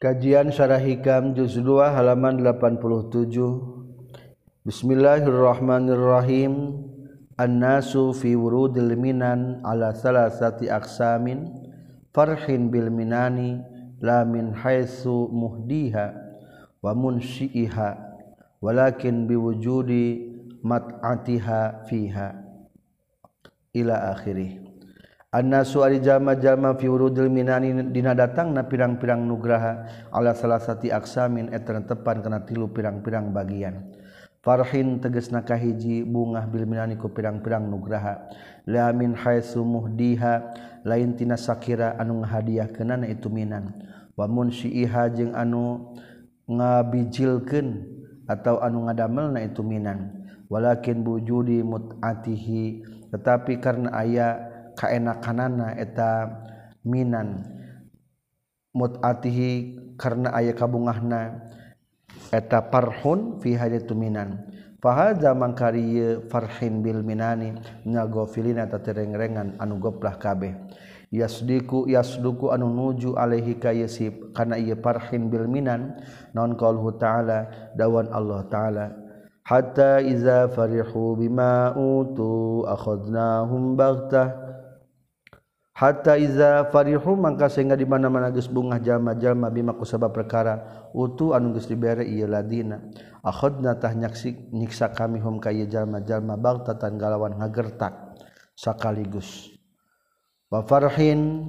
Kajian Syarah Hikam juz 2 halaman 87 Bismillahirrahmanirrahim. An-nasu fi wurudil minan ala salasati aksamin farhin bil minani la min haitsu muhdiha wa munsyiha walakin biwujudi mat'atiha fiha. Ila akhirih suari jama-jalma fiurudil minani dina datang na pirang-pirang nugraha ala salah sati aksamin etan tepan kana tilu pirang-pirang bagian. Farhin teges nakahhiji bungah bilminani ku pirang-pirang nugraha. La min haitsu muhdiha lain tina sakira anu kenana itu minan. Wa munsyiha jeung anu ngabijilkeun atau anu ngadamelna itu minan. Walakin bujudi mutatihi tetapi karena ayat kaenakanana eta minan. Mutatihi karena aya kabungahna eta parhun fi hadatu minan. Fahadza mangkari farhin bil minani nyagofilina taterengrengan anu goplah kabeh. Yasdiku yasduku anu nuju alaihi kayasib kana ieu parhin bil minan naon qaulhu ta'ala dawan Allah ta'ala. Hatta iza farihu bima utu akhadnahum baghtah. hatta iza farihu mangka sehingga di mana-mana geus bungah jalma-jalma bima kusabab perkara utu anu geus dibere ieu ladina. Akhadna tah nyaksi nyiksa kami hum ka ieu jalma-jalma bagtatan galawan ngagertak sakaligus. Wa farhin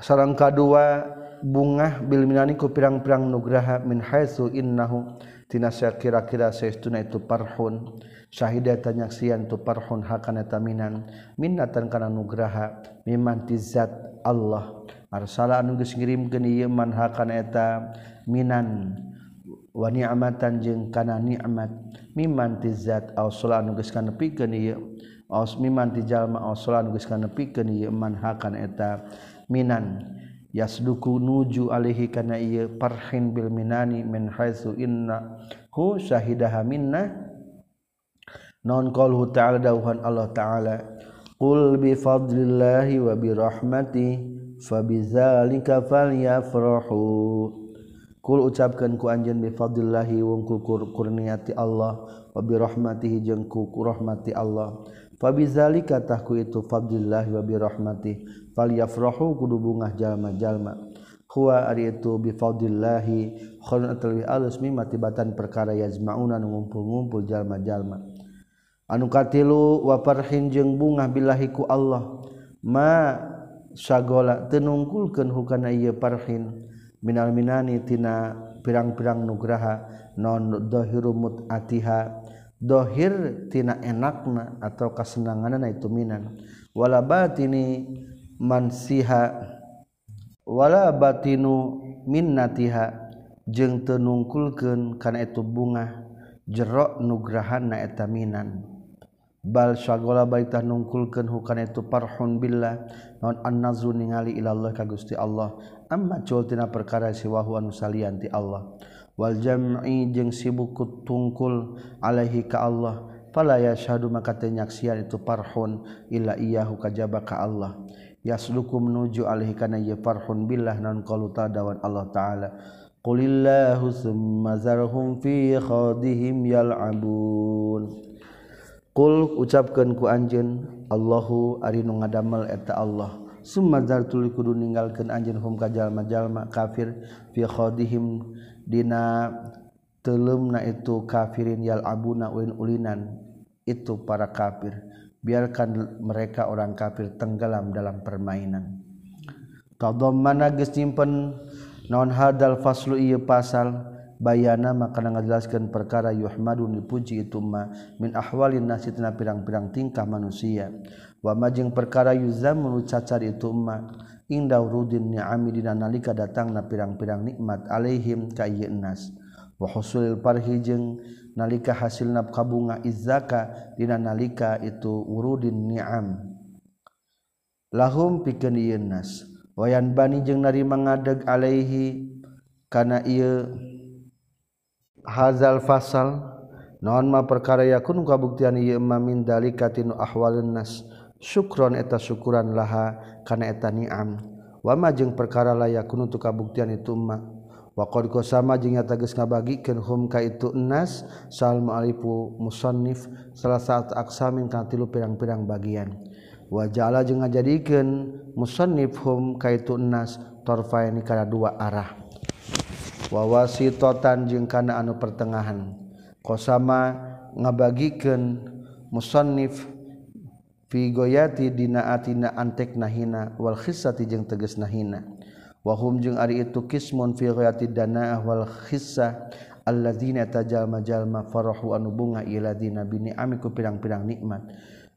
sareng kadua bungah bil minani ku pirang-pirang nugraha min haitsu innahu tina kira-kira saestuna itu parhun. Syahidatan nyaksian tu parhun hakana taminan minnatan kana nugraha. mimantizat Allah. Arsala anu geus ngirimkeun ieu man hakana eta minan wa ni'matan jeung kana nikmat mimantizat ausula anu geus kanepikeun ieu aus mimanti jalma ausula anu geus kanepikeun ieu man hakana eta minan yasduku nuju alihi kana ieu parhin bil minani min haitsu inna hu syahidaha minna. Non qalu ta'ala dawuhan Allah ta'ala. Qul bi fadlillahi wa bi rahmati fa fabidzalika falyafrahu. Qul ucapkeun ku anjeun bi fadlillahi wungku kurniati Allah wa bi rahmatihi jeung ku rahmati Allah. Fa Fabidzalika tahku itu fadlillahi wa bi rahmati falyafrahu kudu bungah jalma-jalma. Huwa ari itu bi fadlillahi khairun atalwi alus mimma tibatan perkara yazmauna ngumpul-ngumpul jalma-jalma. anuka tilu waparhin jeung bunga billahiku Allah. Ma sagola tenungkulkeun hukana ieu parhin. Minal minani tina pirang-pirang nugraha non dhahiru mut'atiha dohir tina enakna atau kasenanganan itu minan. Wala batini mansiha. Wala batinu minnatiha. Jeung tenungkulkeun kana itu bunga jerok nugrahan na eta minan. bal syagola baitah nungkulkeun hukana itu parhun billah. Non annazu ningali ilallah ka Gusti Allah. Amma cul tina perkara siwahu anu salian ti Allah. Wal jam'i jeung sibuk tungkul alaihi ka Allah. Fala yashhadu maka teu nyaksian itu parhun illa iyahu kajaba ka Allah. Yasluku menuju alaihi kana ye parhun billah non qalu dawan Allah taala. Qulillahu summa zarhum fi khadihim yal'abun. Kul ucapkan ku anjen Allahu ari nu ngadamel eta Allah. Summa zartul kudu ninggalkeun anjeun hum ka jalma-jalma kafir fi khadihim dina teuleumna itu kafirin yal abuna uin ulinan itu para kafir. Biarkan mereka orang kafir tenggelam dalam permainan. Tadammana geus gesimpen naon hadal faslu ieu pasal? bayana makanan ngajelaskan perkara yuhmadun dipuji itu ma min ahwalin nasitna pirang-pirang tingkah manusia. Wa majing perkara Yuza itu ma inda urudin ni'ami dina nalika datang na pirang-pirang nikmat Alaihim kaya nas. Wa husulil parhi parhijeng nalika hasilna kabunga izzaka dina nalika itu urudin ni'am. Lahum pikeun ieu nas. Wayan bani jeung narima ngadeg alaihi kana ieu hazal fasal naon ma perkara yakun kabuktian ieu ma min dalikatin ahwalun nas. Syukron eta syukuran laha kana eta ni'am. Wama jeung perkara la yakun tu kabuktian itu ma. Wa qad qasama jeung eta geus ngabagikeun hum ka itu nas sal mu'alifu musannif salah satu aksamin kana tilu pirang-pirang bagian. Wa ja'ala jeung ngajadikeun musannif hum ka itu nas tarfaini kana dua arah. wawasi totan jeung kana anu pertengahan. Kosama ngabagiken musonif figoyati dina atina antek nahina wal khisati jeung teges nahina. Wahum jeung ari itu kismun figoyati dana wal khisah alladzina tajalma jalma farahu anu bunga iladina bini amiku pirang-pirang nikmat.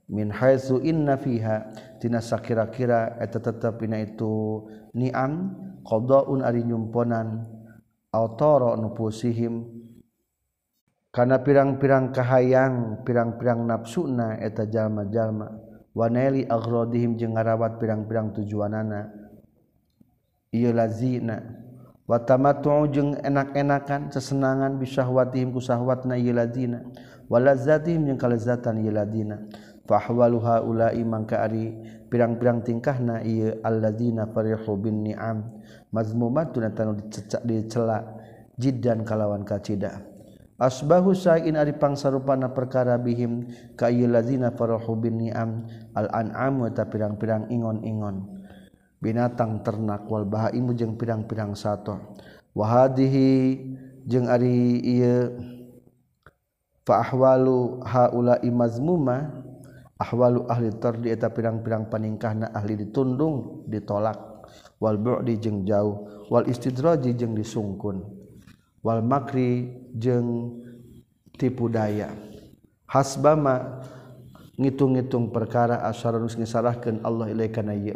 Min haitsu inna fiha tina sakira-kira eta tetep dina itu ni'am qadaun ari nyumponan autara nupusihim kana pirang-pirang kahayang pirang-pirang nafsuna eta jalma-jalma. Waneli agrodihim jeung ngarawat pirang-pirang tujuanana. Ieu lazina. Wa jeung enak-enakan sesenangan bisyahwatihim ku syahwatna ieu lazina. Wa lazzatihim jeung kalezatan ieu lazina. Fahwalu mangka ari pirang-pirang tingkahna ieu alladzina farihu bin ni'am. mazmumatun anu dicecak dicela jiddan kalawan kacida. Asbahu sa'in ari pangsarupana perkara bihim ka ayyullazina farahu bin ni'am al an'am wa pirang-pirang ingon-ingon. Binatang ternak wal bahaimu jeung pirang-pirang sato. Wa hadhihi jeung ari ieu fa ahwalu haula imazmuma ahwalu ahli tardi eta pirang-pirang paningkahna ahli ditundung ditolak. wal bu'di jeung jauh wal istidraji jeung disungkun wal makri jeung tipu daya. Hasbama ngitung-ngitung perkara asyara nus ngisarahkeun Allah ilaika na ieu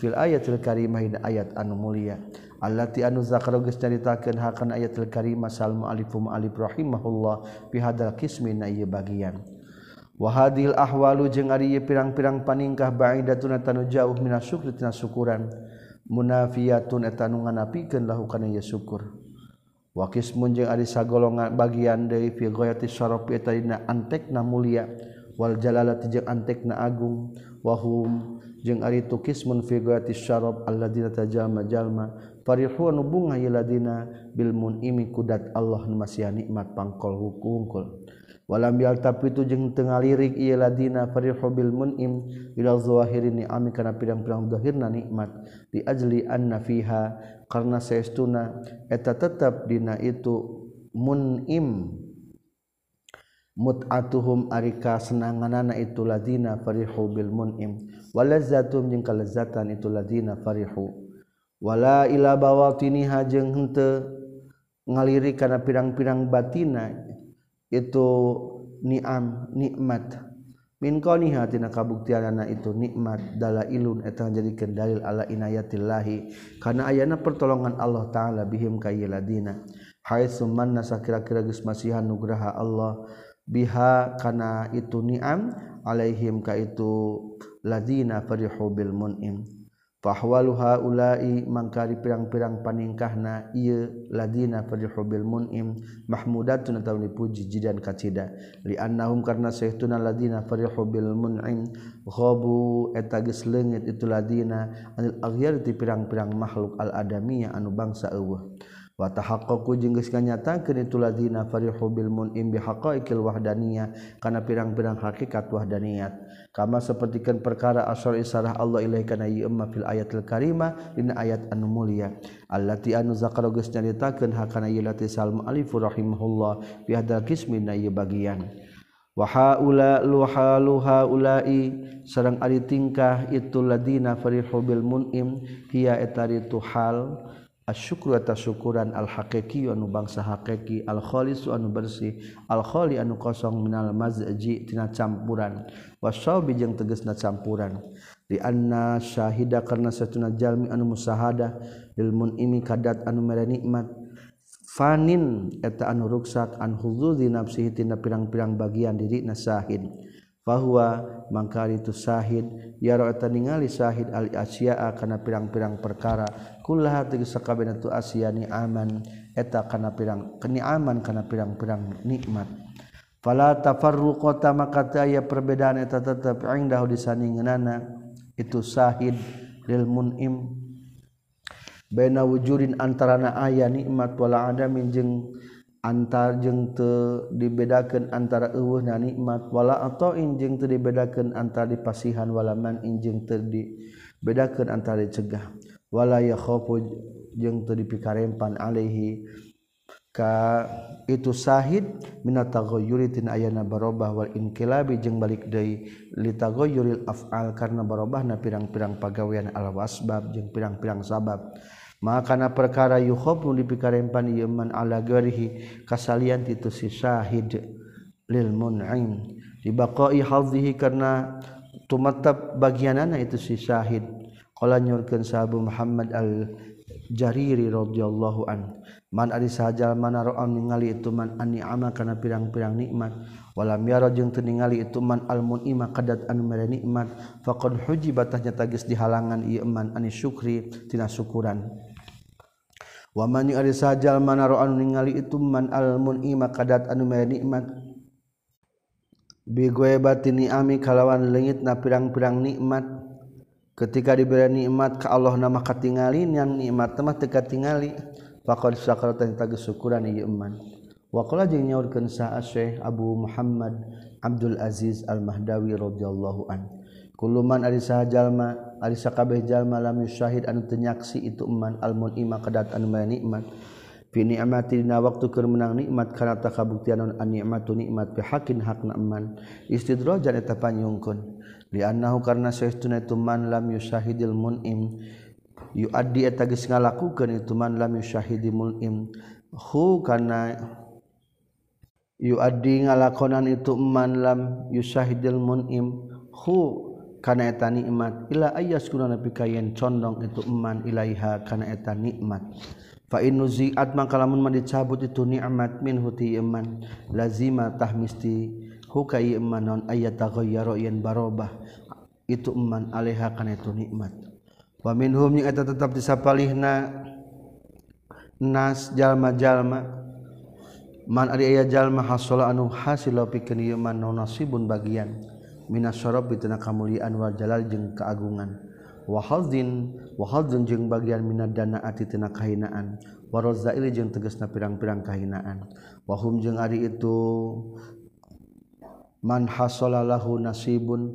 fil ayatil karimah dina ayat anu mulia. Allati anu zakara geus nyaritakeun hakan ayatil karimah sal muallifum alif rahimahullah fi hadal qismi na ieu bagian. Wahadil ahwalu jeung ari pirang-pirang paningkah ba'idatuna tanu jauh minasukri tina syukuran. munafiatun etanungan napikan lakukan ia syukur. Qismun jeung ari sagolongan bagian dari figoyati syaropi etadina antekna mulia wal jalalati jeung antekna agung wahum jeung ari tukismun figoyati syarob alladina tajama jalma parihuan bunga yeladina bil munimi kudat Allah nu masih nikmat pangkol hukungkul walam yal tapi tu jeung teu ngalirik ieu ladina farihu bil munim ila zawahiri ni'ami kana pirang-pirang zahirna nikmat. Di ajli anna fiha karena saestuna eta tetap dina itu munim. Mutatuhum arika senangan anak itu ladina farihu bil munim. Walazatum jeung kalezatan itu ladina farihu. Wala ila bawatiniha jeung henteu ngalirik kana pirang-pirang batina itu niam nikmat. Min qaniha tina kabuktianana itu nikmat dalailun eta jadikeun dalil ala inayatillahi. Kana ayana pertolongan Allah taala bihim kayiladina haitsu manna sakira-kira geus masihan nugraha Allah biha kana itu niam alaihim ka itu ladina farihu bil mun'im. fahwalu haulai mangkari pirang-pirang paningkahna ieu ladina bil mun'im mahmudatun atawa dipuji jidan kacida li annahum karna sayyiduna ladina bil mun'im ghabu eta geus leungit itu ladina anil aghyar ti pirang-pirang makhluk al adamiyah anu bangsa eueuh. watahaqaqu jeung geus nganyatakeun itu farihu bil mun'im wahdaniyah kana pirang-pirang hakikat wahdaniyat. Kama sapertikeun perkara asal isarah Allah ilaahi kana ieu emma fil ayatil karimah dina ayat anu mulia. Allati anu zakara geus nyaritakeun hakana ieu lati salmu alifu rahimahullah fi hadal qismin na ieu bagian. Wahaula luhaluha ulai sareng ari tingkah itu ladina farihu bil mun'im hiya etari tuhal asyukru eta syukuran al haqiqi anu bangsa haqiqi al khalis anu bersih al khali anu kosong minal mazji tina campuran. Wasabi jeung tegasna campuran. Li anna syahida karna satuna jalmi anu musahada lil munimi kadat anu mere nikmat. Fanin eta anu ruksak an hudzuzi nafsihi tina pirang-pirang bagian diri nasahid bahwa mangkali itu sahid yaro eta ningali sahid al asyaa kana pirang-pirang perkara. kullaha tegas sakabehna tu asyani aman eta kana pirang keni aman kana pirang-pirang nikmat. Fala tafarruqata maka teu aya perbedaan eta tetep indahu disandingeunana itu sahid lil munim. Baina wujudin antarana aya nikmat wala adamin jeung antar jeung teu dibedakeun antara eueuhna nikmat wala atoin jeung teu dibedakeun antara dipasihan wala man jeung teu dibedakeun antara dicegah. wala yakhofu jeung teu dipikarempan alaihi ka itu sahid minat taghayyuri tin ayana barobah wal inqilabi jeung balik deui li taghayyuril af'al karna barobahna pirang-pirang pagawean al wasbab jeung pirang-pirang sabab. Maka na perkara yukhofu dipikarempan ieu man ala garihi kasalian titu si sahid lil mun'im. Dibaqai hadhihi karna tumatab bagianana itu si sahid. Kala nyurkeun sahabu Muhammad al Jariri radhiyallahu an. Man ari sajal mana ra'a ningali itu man an ni'ama kana pirang-pirang nikmat walam yara jeung teu ningali itu man al mun'ima kadat anu mere nikmat faqad hujibat tahnya geus dihalangan ieu man ani syukri tina syukuran. Wa man ari sajal mana anu ningali itu man al mun'ima kadat anu mere nikmat bi batini ami kalawan lengit na pirang-pirang nikmat ketika diberi nikmat ke Allah nama katingalin yang nikmat mah teka tingali faqad syakara ta tagi syukuran ieu iman. Wa qala jeung nyaurkeun sa Syekh Abu Muhammad Abdul Aziz Al Mahdawi radhiyallahu an. Kuluman ari saha jalma ari sakabeh jalma lam syahid anu teu nyaksi itu iman al munima kadat anu maya nikmat. Fi ni'mati dina waktu keur menang nikmat kana takabuktian an nikmatu nikmat bi hakin hakna iman. Istidrajan eta panyungkeun. liannahu karena saestuna itu man lam yusyahidil mun'im yuaddi eta geus ngalakukeun itu man lam yusyahidi mun'im hu karena yuaddi ngalakonan itu man lam yusyahidil mun'im hu kana eta nikmat. Ila ayas kuna nabi kayen condong itu man ilaiha kana eta nikmat. Fa inuziat mangkalamun man dicabut itu nikmat min huti iman lazima tahmisti hukai iman non ayat taghayyara yen barobah. Itu iman alaiha kana itu nikmat. Wa minhum yang eta tetap disapalihna nas jalma-jalma. Man ari aya jalma hasala anu hasil pikeun ieu man nasibun bagian. Minas syarab bituna kamulian wal jalal jeung keagungan. Wa hadzin wa jeung bagian minad dana ati tina kahinaan warozaili jeung tegasna pirang-pirang kahinaan. Wahum jeung ari itu man hasolalahu nasibun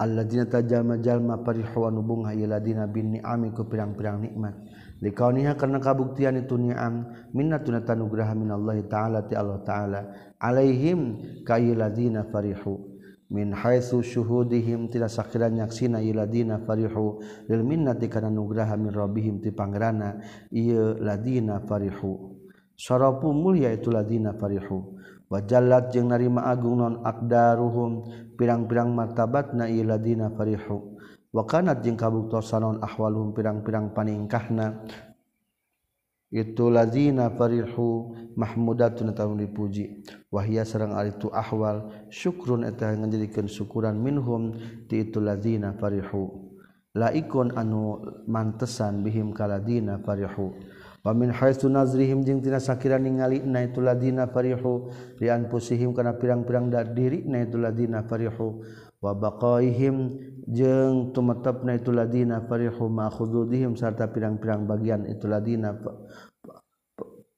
alladzina tajama jalma parihawa nubunga iladina bin ni'ami ku pirang-pirang nikmat. Likauniha karena kabuktian itu ni'am minnatuna tanugraha minallahi ta'ala ti Allah ta'ala alaihim kayiladina farihu. Min haitsu syuhudihim tidak sakira nyaksina iladina farihu lil minnati kana nugraha min rabbihim ti pangerana ieu ladina farihu. Sarapu mulia itu ladina farihu. wajallat jeung narima Agung non akdaruhum. Pirang-pirang martabat na iladina farihu. Wakanat jeung kabuktosan non ahwalhum pirang-pirang paningkahna. Itu lazina farihu mahmudatun eta dipuji. Wahia sareng ari ahwal. Syukrun eta ngajadikeun syukuran minhum ti itu lazina farihu. Laikun anu mantesan bihim kaladina farihu. Wamin haitsu nazrihim jeung tina sakira ningali na itu ladina farihu li anfusihim kana pirang-pirang da diri na itu ladina farihu. Wa baqaihim jeung tumetepna itu ladina farihu ma khududihim sarta pirang-pirang bagian itu ladina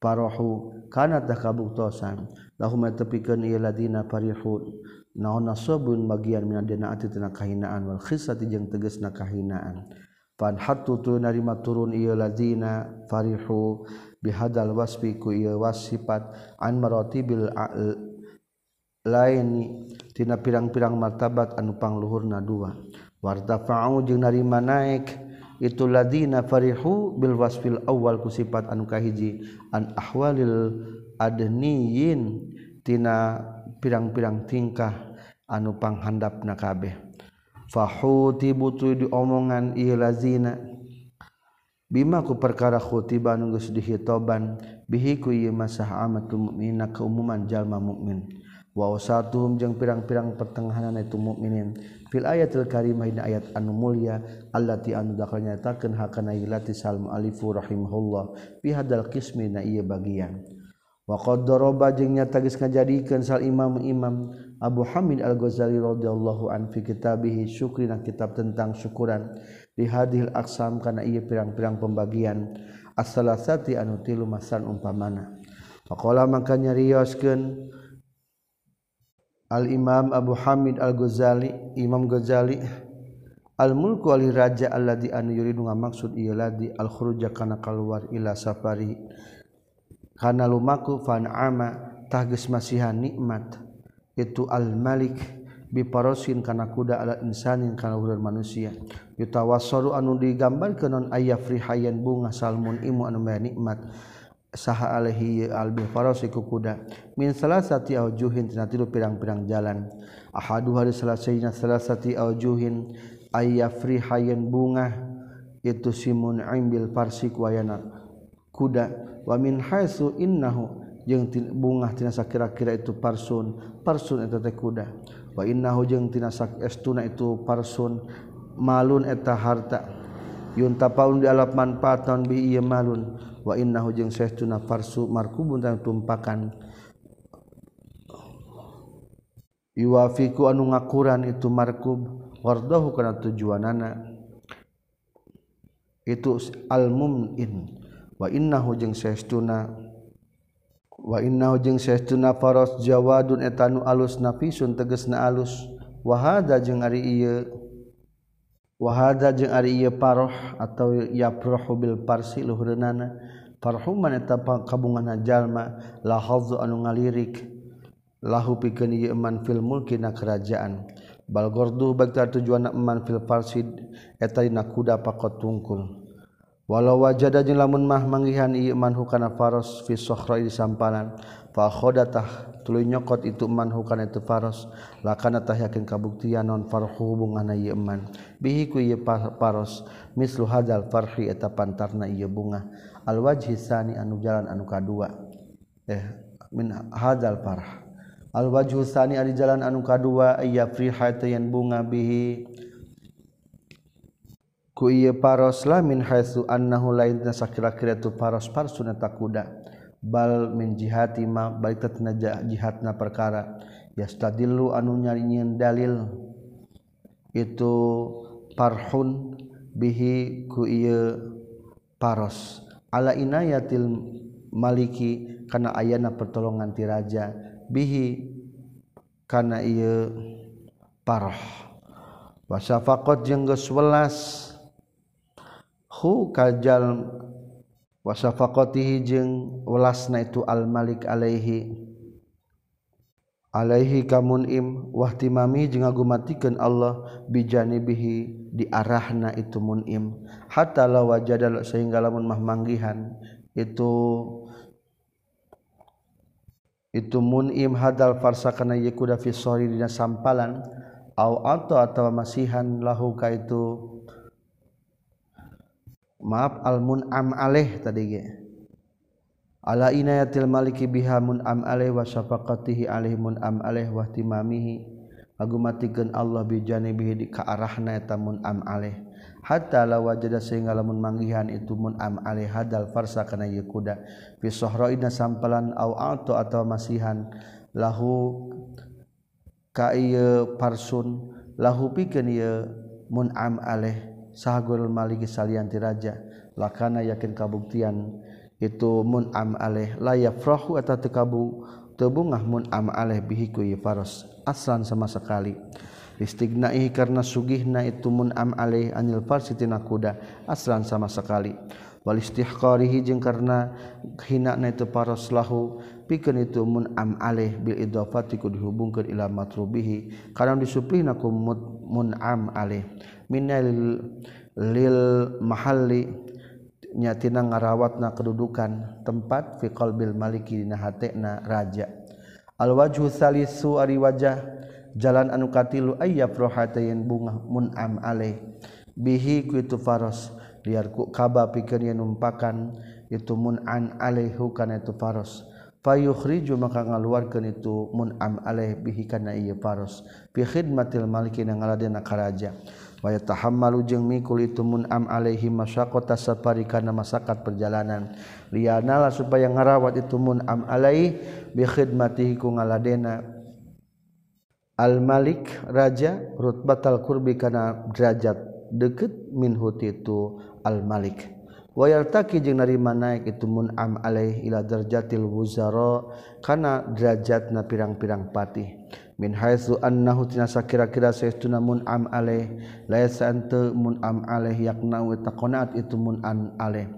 parohu kana takabuktosan lahum tepikeun ieu ladina farihu. Naon nasabun bagian minadina ati tina kahinaan wal khisati jeung tegasna kahinaan. hattu narima turun ia ladina farihu bihadal wasfi ku ia wasifat an maratibil laini tina pirang-pirang martabat anu pangluhurna dua. Wartafa'u jeung narima naik itu ladina farihu bil wasfil awal ku sifat anu kahiji an ahwalil adniyin tina pirang-pirang tingkah anu panghandapna kabeh. fahuti butuh diomongan ieu lazina. Bima ku perkara khutiban geus dihitoban bihi ku ieu masah amatul mukminina keumuman jalma mukmin wa usatuhum jeung pirang-pirang pertengahanan itu mukminin fil ayatil karimah dina ayat anu mulia allati anu dakal nyatakeun hakana ilati salmu alifu rahimahullah. Fi hadal qismi na ieu bagian. waqdoroba jengnya tagis ngajadikeun sal imam-imam Abu Hamid Al-Ghazali radhiyallahu an fi kitabihi syukri na kitab tentang syukuran di hadhil aksam kana ia pirang-pirang pembagian as-salasati anu tilu masan umpamana. Faqala makanya nyarioskeun Al-Imam Abu Hamid Al-Ghazali Imam Ghazali Al-mulku ali raja alladhi anu yuridu ngamaksud ieu ladi al-khuruja kana kaluar ila safari karena lumaku fanamatahges masihan nikmat. Itu al-malik biparosin karena kuda ala insanin karena ururan manusia. Yutawasoru anu digambar ke non ayah frihayan bunga salmun imu anu maya nikmat. Saha alaihi albih parosi ku kuda. Min salah sati aujuhin tina tilu pirang-pirang jalan. Ahadu hari salah sayyidina salah sati aujuhin ayah frihayan bunga itu simun imbil parsi kuayana kuda. Wa min haitsu innahu jeung bunga tina sakira-kira itu parsun parsun eta teh kuda. Wa innahu jeung tina estuna itu parsun malun eta harta. Yuntapaun di alap manfaatan bi ieu malun. Wa innahu jeung saestuna farsu markubun dan tumpakan. Yuwafiku anu ngakuran itu markub wardahu kana tujuanana. Itu al-mum'in wa innahu jeung saestuna wa innahu jeung saestuna faros jawadun etanu alus nafisun tegesna alus. Wa hadza jeung ari ieu wa hadza jeung ari ieu paroh atau yaprohu bil parsi luhureunana farhuman eta kabungan jalma la anu ngalirik. Lahu pikeun ieu man fil mulki na kerajaan. Bal gordu bagta tujuanna man fil farsid eta dina kuda pakot tungkul walau wajada jeung lamun mah manggihan ieu manhu kana faros fi sokhra di sampanan fa khodatah tuluy nyokot itu manhu kana itu faros lakana tah yakin kabuktian non farhu hubungan ieu man. Bihi ku ieu faros mislu hadzal farhi eta pantarna ieu bunga. Al wajhi sani anu jalan anu kadua. Eh min hadzal farh. Al wajhu sani ari jalan anu kadua ya friha yan bunga bihi. ku ieu paroslah min haitsu annahu lain sakira-kira tu paros parsuna takuda bal min jihati ma balik tatna jihatna perkara. Yastadillu anu nyarinyin dalil. Itu parhun bihi ku iya paros. Ala inayatil maliki kana ayana pertolongan ti raja. Bihi kana ieu parah. Wasafaqat jeung geus welas. hu kajal wasafaqatihi jeung ulasna itu al malik alaihi. Alaihi kamun'im wahtimami jeung agumatikeun Allah bijanibihi di arahna itu mun'im. Hatta la wajadal sehingga lamun mah manggihan itu itu mun'im hadal farsa kana yakuda fi sori dina sampalan. Au atau atau masihan lahu ka itu maaf almun am aleh tadi ge. Ala inayatil maliki biha mun am aleh wa syafaqatihi alih mun am aleh wa timamihi. Agumatikeun Allah bi janibihi di kaarahna eta mun am aleh. Hatta la wajada sehingga lamun manggihan itu mun am aleh hadal farsa kana ye kuda. Fi sahraina sampalan au auto atau masihan. Lahu ka ieu parsun. Lahu pikeun ieu mun am aleh. sahgurul maliki salianti raja. Lakana yakin kabuktian itu mun am aleh layak frohu atau tekabu. Tebungah mun am aleh bihiku faros aslan sama sekali. Istignaihi karena sugihna itu mun am aleh anil farsitina kuda aslan sama sekali. Wal istihqarihi jeung karena hinana itu paros lahu. Pikeun itu mun am aleh bil idafati ku dihubungkeun ila matrubihi. Karena disuplihna ku mun am aleh. minalil lil mahalli nyatina ngarawatna kedudukan tempat fi qalbil maliki dina hatena raja. Al wajhu salisu ari wajah jalan anu katilu ayya prohatain bunga mun'am alaih. Bihi ku itu faros liar ku kaba pikeun yen numpakan itu mun'an alaihu kana itu faros. Fayukhriju maka ngaluarkeun itu mun'am alaih bihi kana ieu faros. Fi khidmatil maliki na ngaladena karaja. raja Waya tahammalu jeung mikul itu mun am alaihi masaqata safari kana masakat perjalanan. Lianala supaya ngarawat itu mun am alai bi khidmatihi ku ngaladena Al Malik raja rutbatal qurbi kana derajat deket minhu itu Al Malik. Wayal taki jeung narima naik itu mun am alaihi ila darjatil wuzara kana derajatna pirang-pirang patih. min haitsu annahu tinasa kira-kira saestuna mun am alaih laisa yasanta mun am alaih yakna wa taqonat itu mun an alaih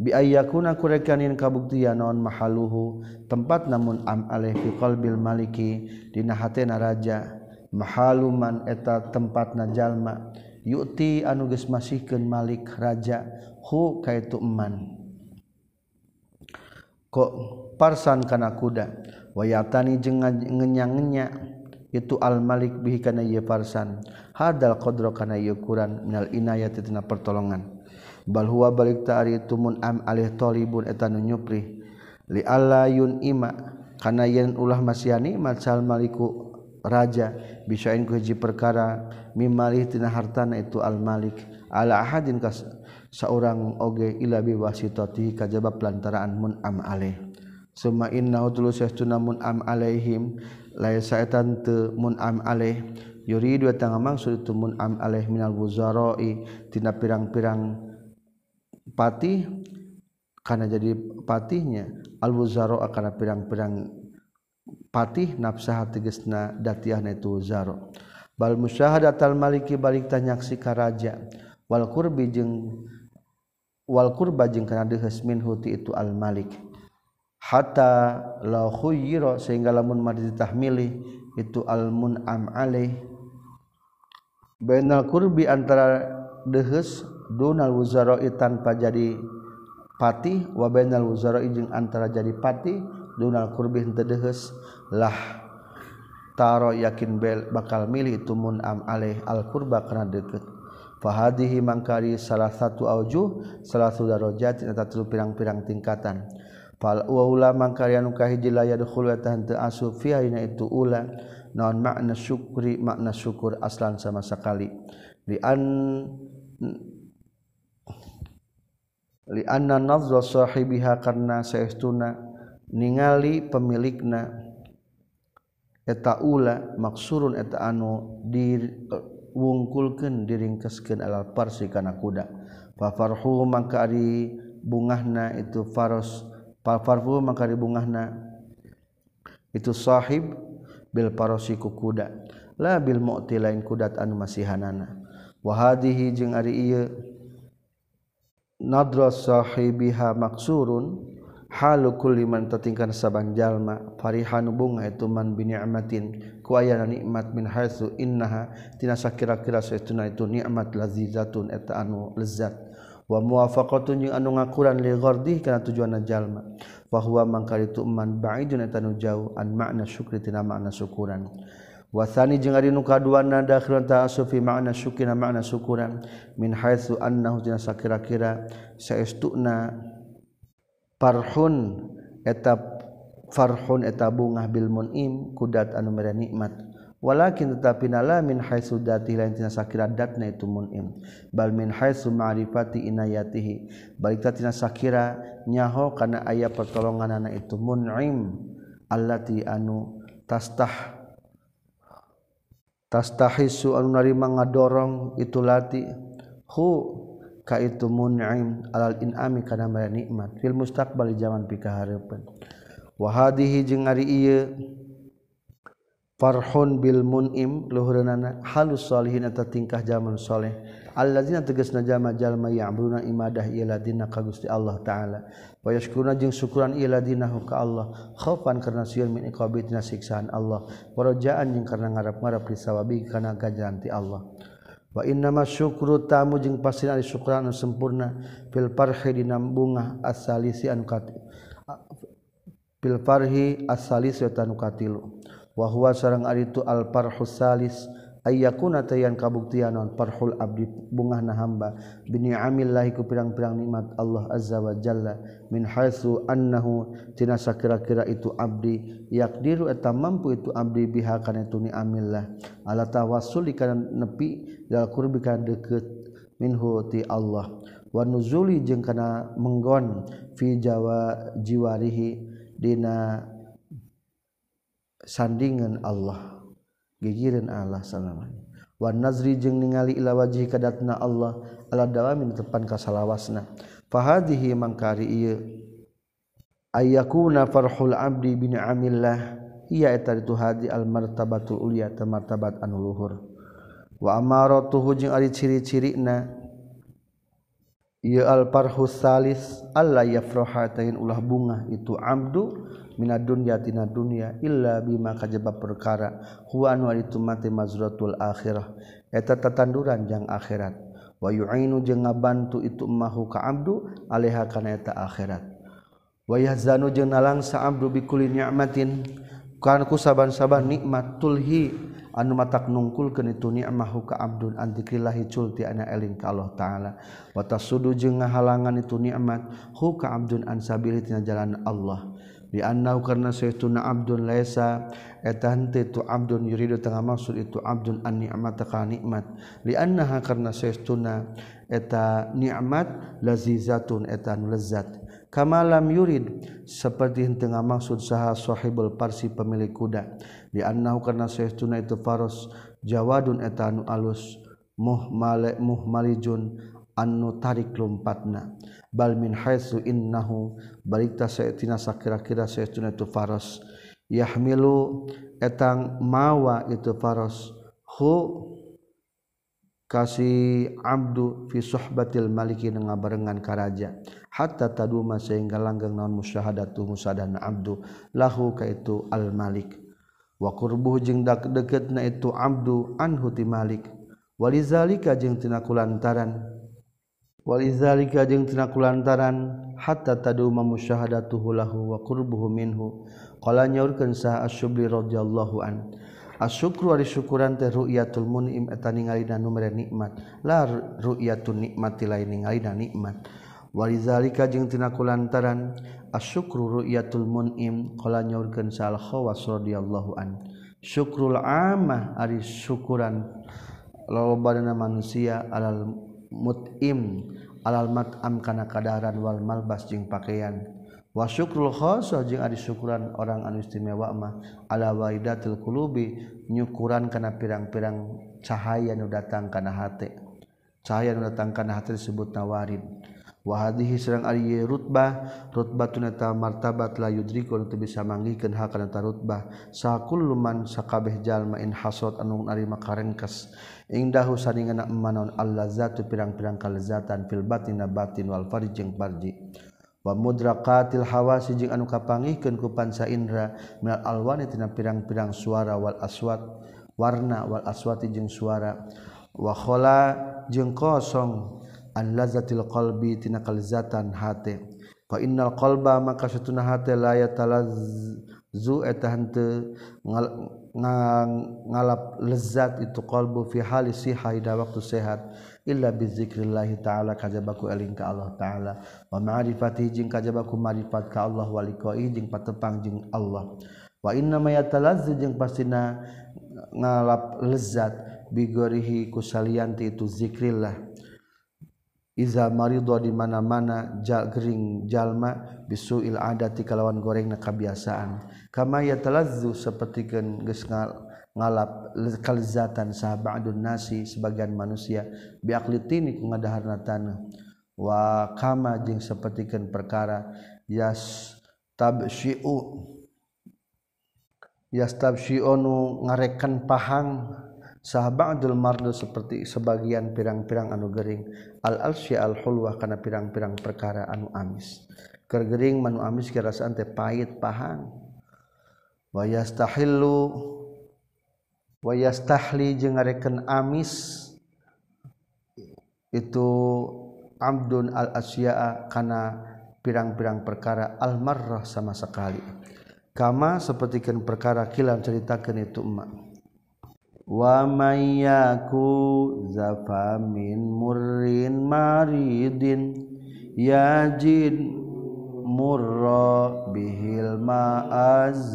bi ayyakuna kurekanin kabuktian naon mahaluhu tempat namun am alaih fi qalbil maliki dina hatena raja mahaluman eta tempat yuti anu geus masihkeun malik raja hu kaitu eman kok parsan kana kuda wayatani jeung ngenyang-ngenyak itu al-malik bihi kana ieu farsan. Hadal qadra kana ieu Quran minal inayati tina pertolongan. Bal huwa balik ta'ari tumun am alih talibun etanu nyupri li alla yun ima kana yen ulah masyani macal maliku raja bisain ku hiji perkara mimalih tina hartana itu al-malik. Ala ahadin kas saurang oge ila biwasitati kajaba pelantaraan mun am alih. Summa innahu tulusyatuna mun am alaihim lain sayaatan munam alaih yuridu tangga maksud itu munam alaih minal wuzara'i tina pirang-pirang patih. Karena jadi patihnya al buzaro karena pirang-pirang patih nafsah tegesna datiahna itu zaro bal musyahadat al maliki balik tanyaksi karaja wal kurbi jeung wal kurba jeung kana deuheus min huti itu al malik. hatta la khuyira sehingga lamun madi ditahmilih itu al mun'am alaih. Bainal kurbi antara dehes dunal wuzara'i tanpa jadi patih wa bainal wuzara'i jeung antara jadi patih dunal kurbi henteu dehes lah taro yakin bel, bakal milih itu mun'am alaih al kurba kana deukeut fahadihi mangkari salah satu aujuh salah satu darajat eta pirang-pirang tingkatan. itu ulang naon makna syukuri makna syukur aslan sama sekali. Lian lianna nazra sahibiha karena saestuna ningali pemilikna eta ula maksurun eta anu diwungkulkeun diringkeskeun alal farsi kana kuda. Fa farhu mangka ari bungahna itu faros Pafarfu maka dibungahna itu sahib bil parosi ku kuda la bil mu'ti lain kudat anu masihanana. Wa hadhihi jeung ari ieu nadra sahibiha maksurun halu kulli man tatingkan sabang jalma farihan bunga itu man bi ni'matin ku aya nikmat min haitsu innaha tina sakira-kira saestuna itu nikmat lazizatun eta anu lezat. wa muwafaqatun jeung anu ngakuran li ghardi kana tujuanna jalma fa huwa mangkal tu man ba'idun eta nu jauh an makna syukri tina makna syukuran. Wasani jeung ari nu kaduana dakhilun ta'assuf fi makna syukina makna syukuran. Min haitsu annahu tina sakira-kira saestuna farhun eta farhun eta bungah bil mun'im kudat anu mere nikmat. walakin tetapi nala min haitsu dati lain tina sakira datna itu mun'im bal min haitsu ma'rifati inayatihi. Balik tina sakira nyaho kana aya pertolonganana itu mun'im allati anu tastah tastahisu anu narima ngadorong itu lati. Hu ka itu mun'im alal in'ami kana nikmat. Fil mustaqbal zaman pika hareupeun wa hadhihi jeung ari ieu. farhun bil munim luhurna halus salihin eta tingkah zaman saleh alladzina tegasna jama jalma ya'buduna imadah iladina ka Gusti Allah taala. Wa yashkuruna jeung syukuran iladina ka Allah. Khaufan karena sieun min iqabitina siksaan Allah. Wa rajaan jeung karena ngarap-ngarap li sawabi kana ganjaran ti Allah. Wa inna masyukru tamu jeung pasina ari syukuran anu sempurna. Fil farhi dina bunga asalisi anu kat fil farhi asalisi anu katilu. wahwa sarang ari itu alparhusalis ayakuna tayan kabuktian non parhul abdi bungah na hamba. Bini amillahi ku pirang-pirang nikmat Allah azza wa jalla. Min haitsu annahu tina sakira-kira itu abdi. Yakdiru eta mampu itu abdi biha kana itu ni amillah ala tawassuli kana nepi dal qurbi kana deukeut minhu ti Allah. Wa nuzuli jeung kana menggon fi jawa jiwarihi dina sandingan Allah. Gigirin Allah salamanya. Wan nazri jeung ningali ila wajhi kadatna Allah ala dawamin tepan ka salawasna fahadhihi mangkari ieu. Ayyakuna farhul abdi bin amillah ia eta itu hadi al martabatul ulya martabat anu luhur. Wa amaratuhu jeung ari ciri-cirina. Ieu al farhus salis alla yafraha ulah bunga. Itu abdu min dunya tina dunia illa bima kajebab perkara. Huwa anu itu mati mazratul akhirah. Eta tatanduran jang akhirat. Wa yu'inu jeung ngabantu itu mahu ka abdu alaiha kana eta akhirat. Wa yahzanu jeung nalangsa abdu bikuli ni'matin. Kana ku saban-saban nikmat tulhi. Anu matak nungkulkeun itu nikmahu ka abdun an culti ana eling ka Allah taala. Wa tasudu jeung ngahalangan itu nikmat hu ka abdun an sabilitina jalan Allah. dianau karena seuna Abdul lesa etante tu Abdul yurido tengah maksud itu Abdul an ni'mat ka nikmat. Liannaha karena seuna eta nikmat lazizatun etan lezat. Kama lam yurid seperti tengah maksud saha sahibul parsi pemilik kuda. Dianau karena seuna itu faros jawadun etanu alus muhmale muhmalijun annu tarik lompatna. bal min haitsu innahu balikta sayatina sakira-kira saytuna itu faras. Yahmilu etang mawa itu faras. Hu kasih abdu fi suhbatil maliki ngabarengan karaja hatta taduma sehingga langgeng naon musyahadatu musadana abdu. Lahu ka itu al malik. Wa qurbuh jeung deketna itu abdu anhu ti malik. Walizalika jeung tina kulantaran. Walizalika jeung tina kulantaran hatta tadu mamusyahadatuhu lahu wa qurbuhu minhu. Qala nyaurkeun sah Asy-Syubli radhiyallahu an. Asyukru ari syukuran teh ru'yatul mun'im eta ningalina nu mere nikmat. La ru'yatun nikmati lain ningalina nikmat. Walizalika jeung tina kulantaran asyukru ru'yatul mun'im qala nyaurkeun sah Al-Khawas radhiyallahu an. Syukrul amah ari syukuran lolobana manusia alal mut'im alalmat am kana kadaran wal malbas jeung pakaian. Wa syukrul khasa jeung ari syukuran orang anu istimewa mah ala waidatul qulubi nyukuran kana pirang-pirang cahaya nu datang kana hate. Cahaya nu datang kana hate disebut nawarid. wahadihi serang ari rutbah rutbatun eta martabat la yudriku teu bisa manggihkeun hakana ta rutbah. Sakullu man sakabeh jalma in hasad anu ari makarengkes ingdahu saningan emanon allazatu pirang-pirang kalezatan fil batina batin wal farj jeung farji wa mudrakatil hawasi jeung anu kapangihkeun ku pansa indra minal alwani tina pirang-pirang suara wal aswat warna wal aswati jeung suara. Wa khala jeung kosong an lazatil qalbi tina kalzatan hate. Fa innal qalba maka satuna hate la yatalazzu eta henteu ngalap lezat itu qalbu fi hali siha ida waktu sehat. Illa bizikrillah ta'ala kajabaku eling ka Allah ta'ala. Wa ma'rifati jeung kajabaku ma'rifat ka Allah. Waliqai jing patepang jing Allah. Wa inna ma yatalazzu jeung pastina ngalap lezat. Bigorihi kusalianti itu zikrillah. iza marido di mana-mana jagering jalma bisuil adati kalawan goreng na kabiasaan. Kama yatalazzu sapertikeun geus ngalap kelezatan sahabadun nasi sebagian manusia biaklitini ku ngadaharna tanah. Wa kama jeung sapertikeun perkara yas tabsyi'u nu ngarekan pahang sahabatul mardu seperti sebagian pirang-pirang anu gering al alsya al hulwah kana pirang-pirang perkara anu amis. Keur gering manu amis kira teh pahit pahang. Wa yastahillu wayastahli jeung ngareken amis itu amdun al asya'a kana pirang-pirang perkara al marrah sama sekali. Kama sepertikan perkara kilam ceritakan itu emak wamayaku zafamin murrin maridin. Yajid murra bihil ma'azilala.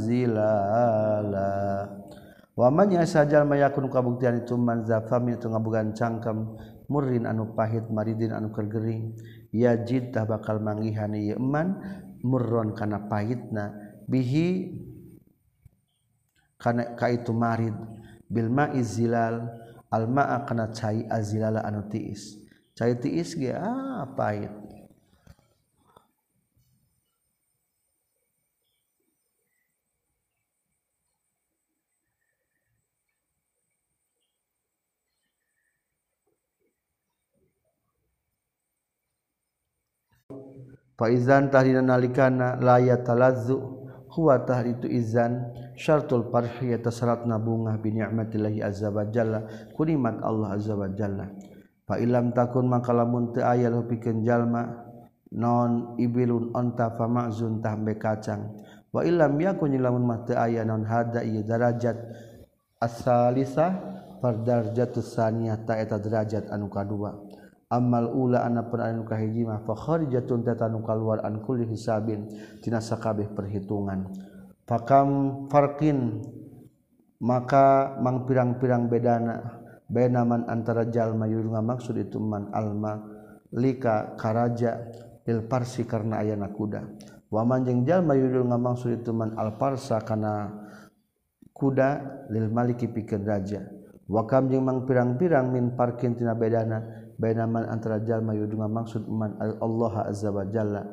Wamanya sajal mayakun kabuktian itu man zafamin itu ngabugan cangkem murrin anu pahit maridin anu kergering. Yajid tah bakal mangihani ieu murron kana pahitna. Bihi kana ka itu marid. Bilma izilal almaa kana cai azilala anu tiis. Cai tiis ge ah pahit Faizan tahrina nalikana la yatalazzu huwa tahritu izan syartul farhi eta syaratna bunga bi ni'matillahi azza wa jalla kunimat Allah azza wa jalla. Fa ilam takun maka lamun teu aya pikeun jalma non ibilun onta fa ma'zun tahbe kacang. Wa ilam yakun lamun mah teu aya non hada ieu darajat. As-salisah par darajatus saniyah ta eta derajat anu kadua. Amal ula ana pun anu kahiji mah fa kharijatun tatanu kaluar an kulli hisabin tina sakabeh perhitungan. Fakam farkin maka mang pirang-pirang bedana benaman antara jalma yurunga maksud itu man alma lika karaja il parsi karena ayana kuda waman jeung jalma yurunga maksud itu man al parsa kana kuda lil maliki pikeun raja wakam jeung mang pirang-pirang min parkin tina bedana bainaman antara jalma yudunga maksud iman Allah azza wa jalla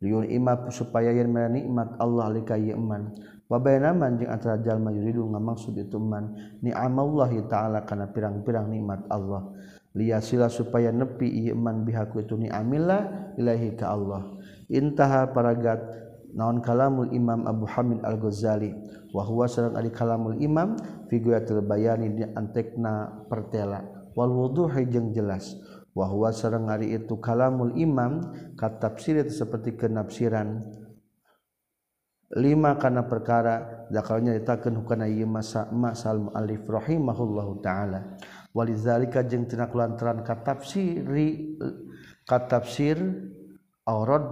liun ima supaya yen nikmat Allah lika yeman wabainaman jeung antara jalma yuridu ngamaksud itu man ni'amallahi ta'ala kana pirang-pirang nikmat Allah. Liyasila supaya nepi iman bihaku itu ni'amillah ilahi ka Allah. Intaha paragat naon kalamul imam Abu Hamid Al-Ghazali. Wa huwa sareng ari kalamul imam figuratul bayani di antekna pertela. Wal wuduhi jeung jelas. Wahwa sareng hari itu kalamul imam kata tafsir itu seperti kenafsiran. Lima karena perkara zakalnya ditakan hukana ieu masa masal alif rahimahullahu taala. Walizalika jeung tina kulantaran katafsiri katafsir aurat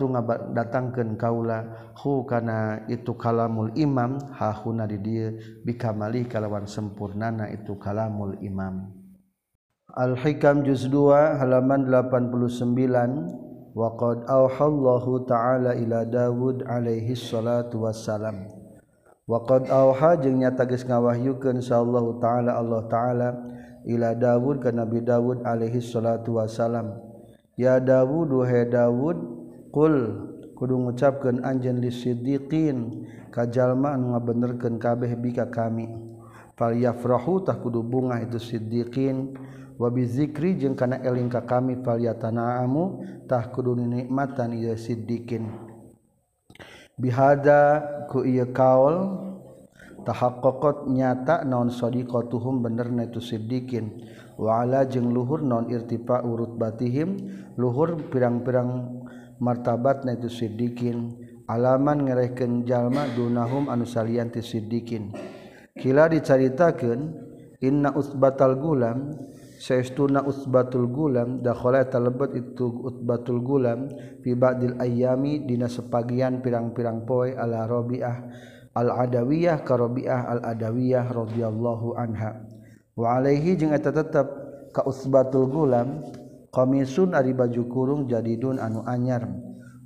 datangkeun kaula hu kana itu kalamul imam hahuna di dieu bikamali kalawan sempurnana itu kalamul imam Al-Hikam juz 2 halaman 89 wa qad auhallahu ta'ala ila Dawud alaihi salatu wassalam. Wa qad auha jeung nyata geus ngawahyukeun sallallahu ta'ala Allah ta'ala ila Dawud ka Nabi Dawud alaihi salatu wassalam. Ya Dawud wahai Dawud qul kudu ngucapkeun anjeun lisiddiqin ka jalma anu ngabenerkeun kabeh bika kami. Fal yafrahu tah kudu bunga itu siddiqin. wabizikri jeung kana eling ka kami falyatanaamu tah kudu nikmatan ieu siddiqin. Bihada ku ieu kaul tahaqqaqat nyata naon sadiqatuhum bener na itu siddiqin. Wa ala jeung luhur naon irtifa urut batihim luhur pirang-pirang martabat na itu siddiqin. Alaman ngerehkeun jalma dunahum anu salian ti siddiqin. Kila dicaritakeun inna usbatal gulam Syaistuna usbatul Gulam dakhala talebet itu usbatul Gulam fi ba'dil ayyami dina sepagian pirang-pirang poe ala Rabi'ah al-Adawiyah ka Rabi'ah al-Adawiyah radhiyallahu anha. Wa alaihi jeung eta tetep ka usbatul Gulam qamisun ari baju kurung jadidun anu anyar.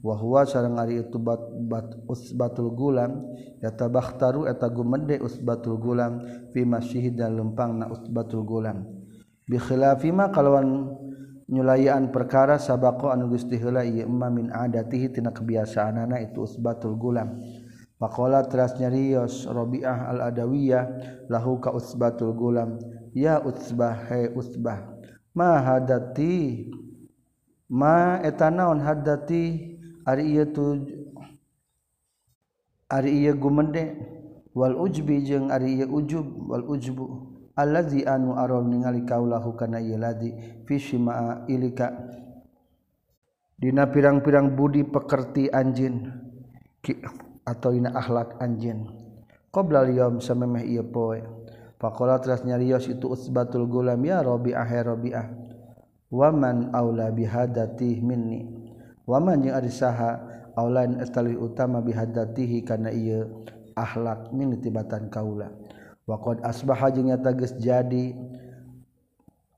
Wa huwa sareng ari itu bat, bat Utbatul Gulam eta bakhtaru eta gumede usbatul Gulam fi masjid dan lempang na Gulam. bikhilafima kalawan nyulayan perkara sabako anu geus diheula ieu emma min adatihi tina kebiasaanana itu usbatul gulam. Pakola teras nyarios Robiah al Adawiyah lahu ka Utsbatul Gulam. Ya Utsbah he Utsbah ma hadati? Ma etanaon hadati? Ari ieu tu ari ieu gumende wal ujbi jeung ari ieu ujub wal ujbu. allazi anu aron ningali kaulahu kana yeladi fi ilika. Dina pirang-pirang budi pekerti anjin atau dina akhlak anjin qabla al-yawm samemeh ieu poe faqala teras nyarios itu usbatul gulam ya rabi'ah ya rabi'ah waman aula bihadati minni? Waman jeung ari saha aulain utama bihadatihi kana ieu akhlak min tibatan kaula. Waqad asbaha jeung eta geus jadi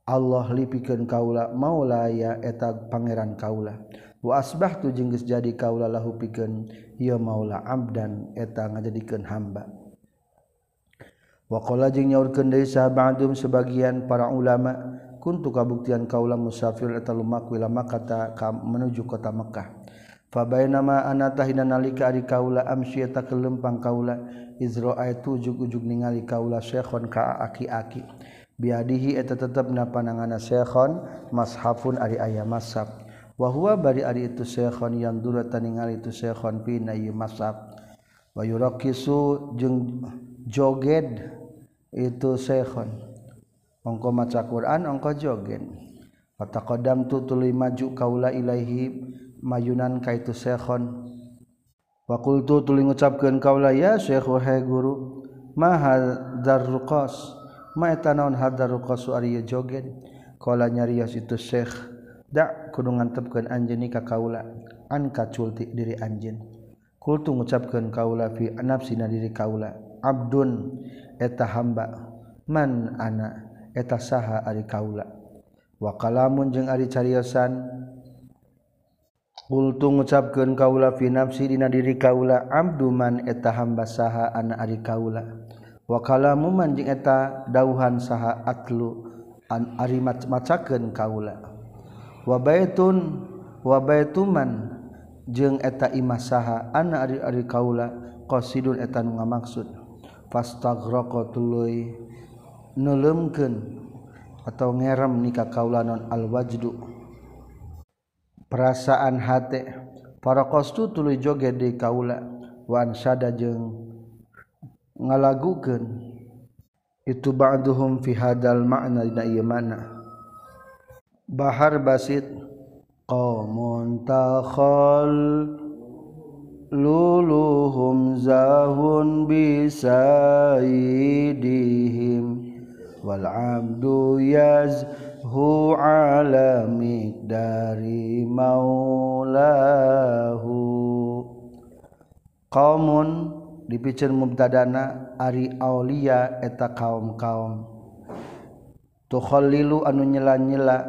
Allah lipikeun kaula maulaya eta pangeran kaula. Wa asbahtu jeung geus jadi kaula lahu pikeun ieu maula abdan eta ngajadikeun hamba. Wa qala jeung nyaurkeun deui sahabatum sebagian para ulama kuntu kabuktian kaula musafir eta lumaku ila Makkah menuju kota Mekah. Fabai nama anatahi nalika ari kaula amsyi tak kelempang kaula izro itu ujug-ujug ningali kaula syekhon ka aki-aki. Biadihi eta tetep na panangana syekhon mashafun ari aya mashaf. Wa huwa bari ari itu syekhon yang dura taningali itu syekhon pina ieu mashaf. Wa yuraqisu jeung joged itu syekhon. Ongko maca Quran ongko joget. Fata qadam tu tuluy maju kaula ilaihi mayunan kaitu sekhon Fakultu tuli ngucapkeun kaula ya Syekh wahai guru ma hadzar ruqas? Ma eta naon hadzar ruqas ari joget? Kala nyarios itu Syekh da kudu ngantepkeun anjeun ka kaula an kaculti diri anjeun. Kultu ngucapkeun kaula fi nafsina diri kaula abdun eta hamba. Man ana eta saha ari kaula wa kalamun jeung ari cariosan Kultu ngucapkeun kaula fi nafsi dina diri kaula abduman eta hamba saha anak ari kaula. Wa kalamu man jeung eta dauhan saha atlu an ari macakeun kaula. Wa baitun wa baituman jeung eta imah saha anak ari ari kaula qasidun eta nu ngamaksud. Fastaghraqa tuluy nuleumkeun atau ngerem nikah kaula non alwajdu perasaan hati. Para kostu tuluy joget di kaula. Wan sada jeung ngalagukeun. Itu ba'duhum fi hadal ma'na dina ieu mana. Bahar basit. Qaumun takhal luluhum zahun bisaidihim. Wal abdu yaz yazhu ala miqdari maulahu. Qaumun dipicen mubtadana ari aulia eta kaum-kaum. Tukhallilu anu nyela-nyela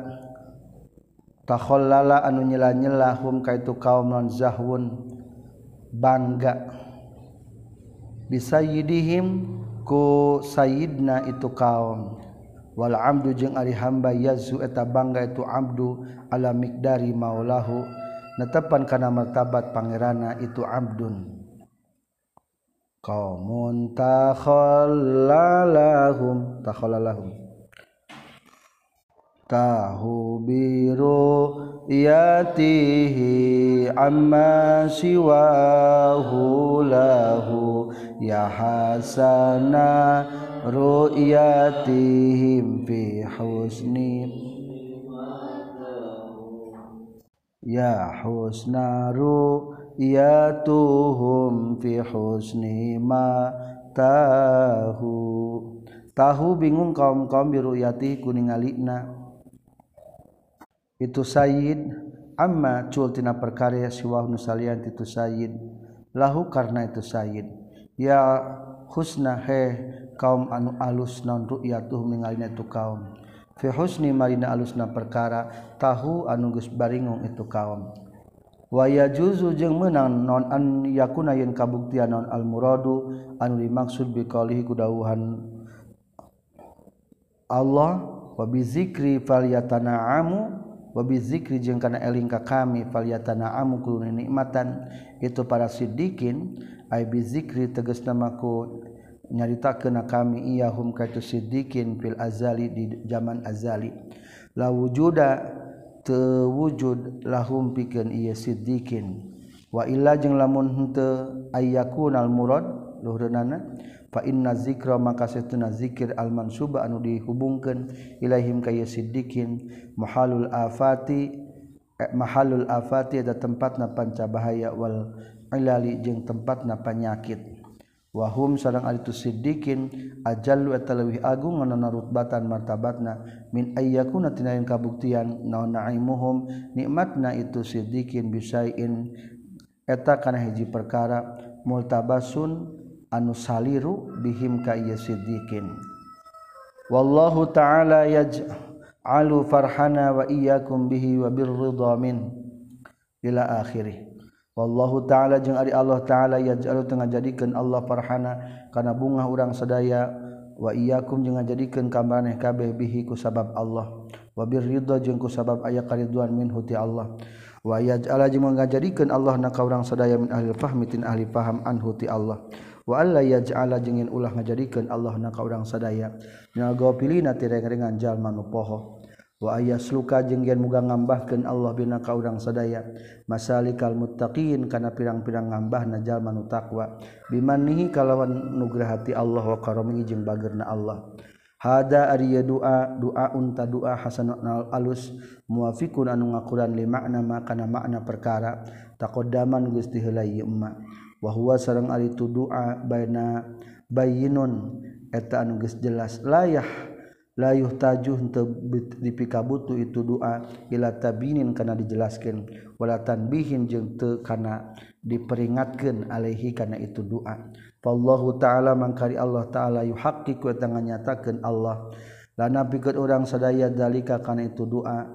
takhallala anu nyela-nyela hum kaitu kaum non zahwun bangga. Bisa yidihim ku Saydna itu kaumwala Abdul jeung ari hamba yazu eta bangga itu Abdul alamik dari maulahu. Netepan karena martabat Pangerana itu Abdul kaum tahum tahum tahu biru yatihi amma siwahu lahu. Ya hasana ru'yatihim fi husni. Ya husna ru'yatuhum fi husni ma tahu. Tahu bingung kaum kaum biru yati kuning alikna itu Said amma cultina perkarya siwah nusalian itu Said lahu karena itu Said ya husna he kaum anu alus non ru'yatuh ningalina itu kaum. Fi husni marina alusna perkara tahu anu geus baringung itu kaum. Wa yajuzu jeung meunang non an yakuna yen kabuktian non al muradu anu dimaksud bi qalihi kudawuhan Allah wa bi zikri falyatana'amu zikri karena elingka kami naamu nikmatan. Itu para siddikin zikri teges namaku nyarita kena kami iyahum kaitu siddiqin fil azali di zaman azali. La wujuda tewujud lahum pikeun ieu siddiqin. Wa illa jeung lamun henteu ayyakunal murad luhurna fa inna zikra maka satuna zikir al mansuba anu dihubungkeun ilaihim ka siddiqin. Mahalul afati eh, mahalul afati ada tempatna pancabahaya wal ilali jeung tempatna panyakit. wahum sarang aritu siddiqin ajallu atalawih agung nganana rutbatan martabatna min ayyakuna tina kabuktian naon na'imuhum nikmatna itu siddiqin bisain. Eta kana hiji perkara multabasun anu saliru bihim ka ieu siddiqin. Wallahu ta'ala yaj'alu farhana wa iyyakum bihi wa birridha min ila akhirih. Wallahu ta'ala jeung ari Allah ta'ala yaj'alu tengah jadikan Allah parhana kana bunga urang sadaya wa iyyakum jeung ngajadikeun ka maneh kabeh bihi ku sabab Allah. Wa birridha jeung ku sabab aya karidwan minhu ti Allah. Wa yaj'ala jeung ngajadikeun Allah na ka urang sadaya min ahli fahmi tin ahli paham anhu ti Allah. Wa alla yaj'ala jeung ulah ngajadikeun Allah na ka urang sadaya. Nya gopilina ti rengan jalma nu poho wa ayas luka jenggen muga ngambahkan Allah bina ka urang sadaya. Masalikal muttaqin kana pirang-pirang ngambah najal manu taqwa. Bimanihi kalawan nugrahati Allah wa karomihi jeung bagerna Allah. Hada ari doa doa unta doa hasanul alus. Muwafiqun anu ngakuran li makna makana makna perkara. Taqaddaman geus diheulai emma. Wa huwa sareng ari tu doa baina bayinun eta anu geus jelas layah. layuh tajuh dipikabutu itu doa ila tabinin kana dijelaskan wala tanbihin jeung teu kana diperingatkeun alaihi kana itu doa. Allahu taala mangkari Allah taala yuhaqqiqu wa nyatakeun Allah. Lana pikeun urang sadaya dalika kana itu doa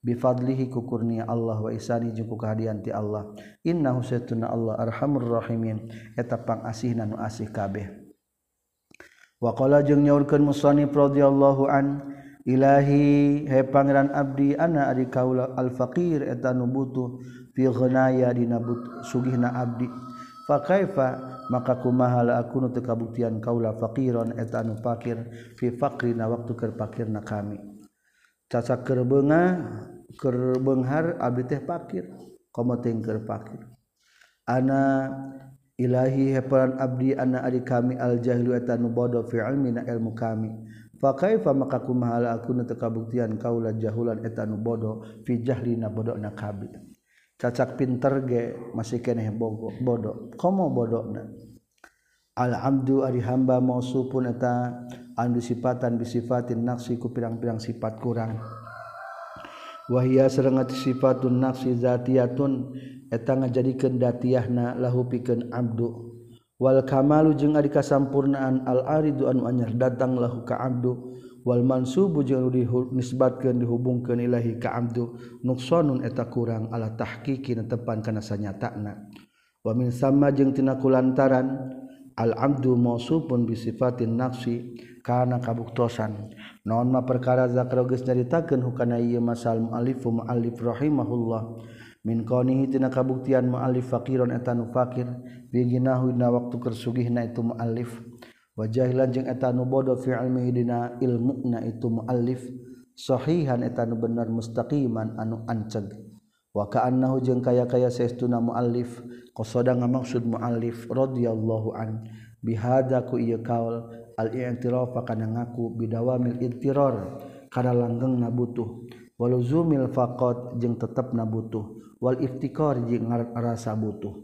bifadlihi kukurnia Allah wa isani jeung ku kahadian ti Allah. Innahu satuna Allah arhamur rahimin. Eta pangasihna nu asih kabeh. waqa jeung nyaurkan musani radhiyallahu an Ilahi he Pangeran Abdi anak Ari kaula al-faqir etan nubutuh fighnaaya dina sugihna abdi. Fakaifa maka kumahala aku nu teu kabuktian kaula faqiron etanu fakir fi faqrina waktu keur fakirna kami. Caca keur beunga keur beunghar abdi teh fakir komo teh keur fakir ana Ilahi heparan abdi anak adik kami al-jahlu etanu bodoh fi ilmina ilmu kami. Fakaifa maka kumaha aku nu kabuktian kaula jahulan etanu bodoh fi jahlina bodoh nakabi. Cacak pinter ge masih keneh bogo bodoh. Komo bodoh na. Al abdu ari hamba mausupun eta andu sifatan bisifatin naksi ku pirang-pirang sifat kurang. wahia serengat sifatun nafsi zatiyatun eta ngajadikeun datiahna lahu pikeun abdu. Wal kamalu jeung ari kasampurnaan al aridu anu anyar datang lahu ka abdu. Wal mansubu jeung dinisbatkeun dihubungkeun ilahi ka abdu. Nuqsanun eta kurang ala tahqiqi tepan kana sanyatana. Wa min sama jeung tina kulantaran al abdu mausufun bi sifatin nafsi. karena kabuktosan. Naonmah perkara zakrogis nyaritakeun hukana ieu masal mualifu mualif rahimahullah. Min qonihi tina kabuktian mualif faqiron eta nu fakir. Biginahu dina waktu kersugihna itu mualif wa jahilan jeung eta nu bodoh fi ilmihi dina ilmuna itu mualif sahihan eta nu bener mustaqiman anu anceg wa ka'annahu jeung kaya-kaya saestuna mualif qasada ngamaksud mualif radhiyallahu an. Bihada ku ieu kaul. al-i'tirafa kana ngaku bidawamil idtiror kana langgeng nabutuh. Waluzumil faqat jeung tetep nabutuh. Wal iftikor jeung rasa butuh.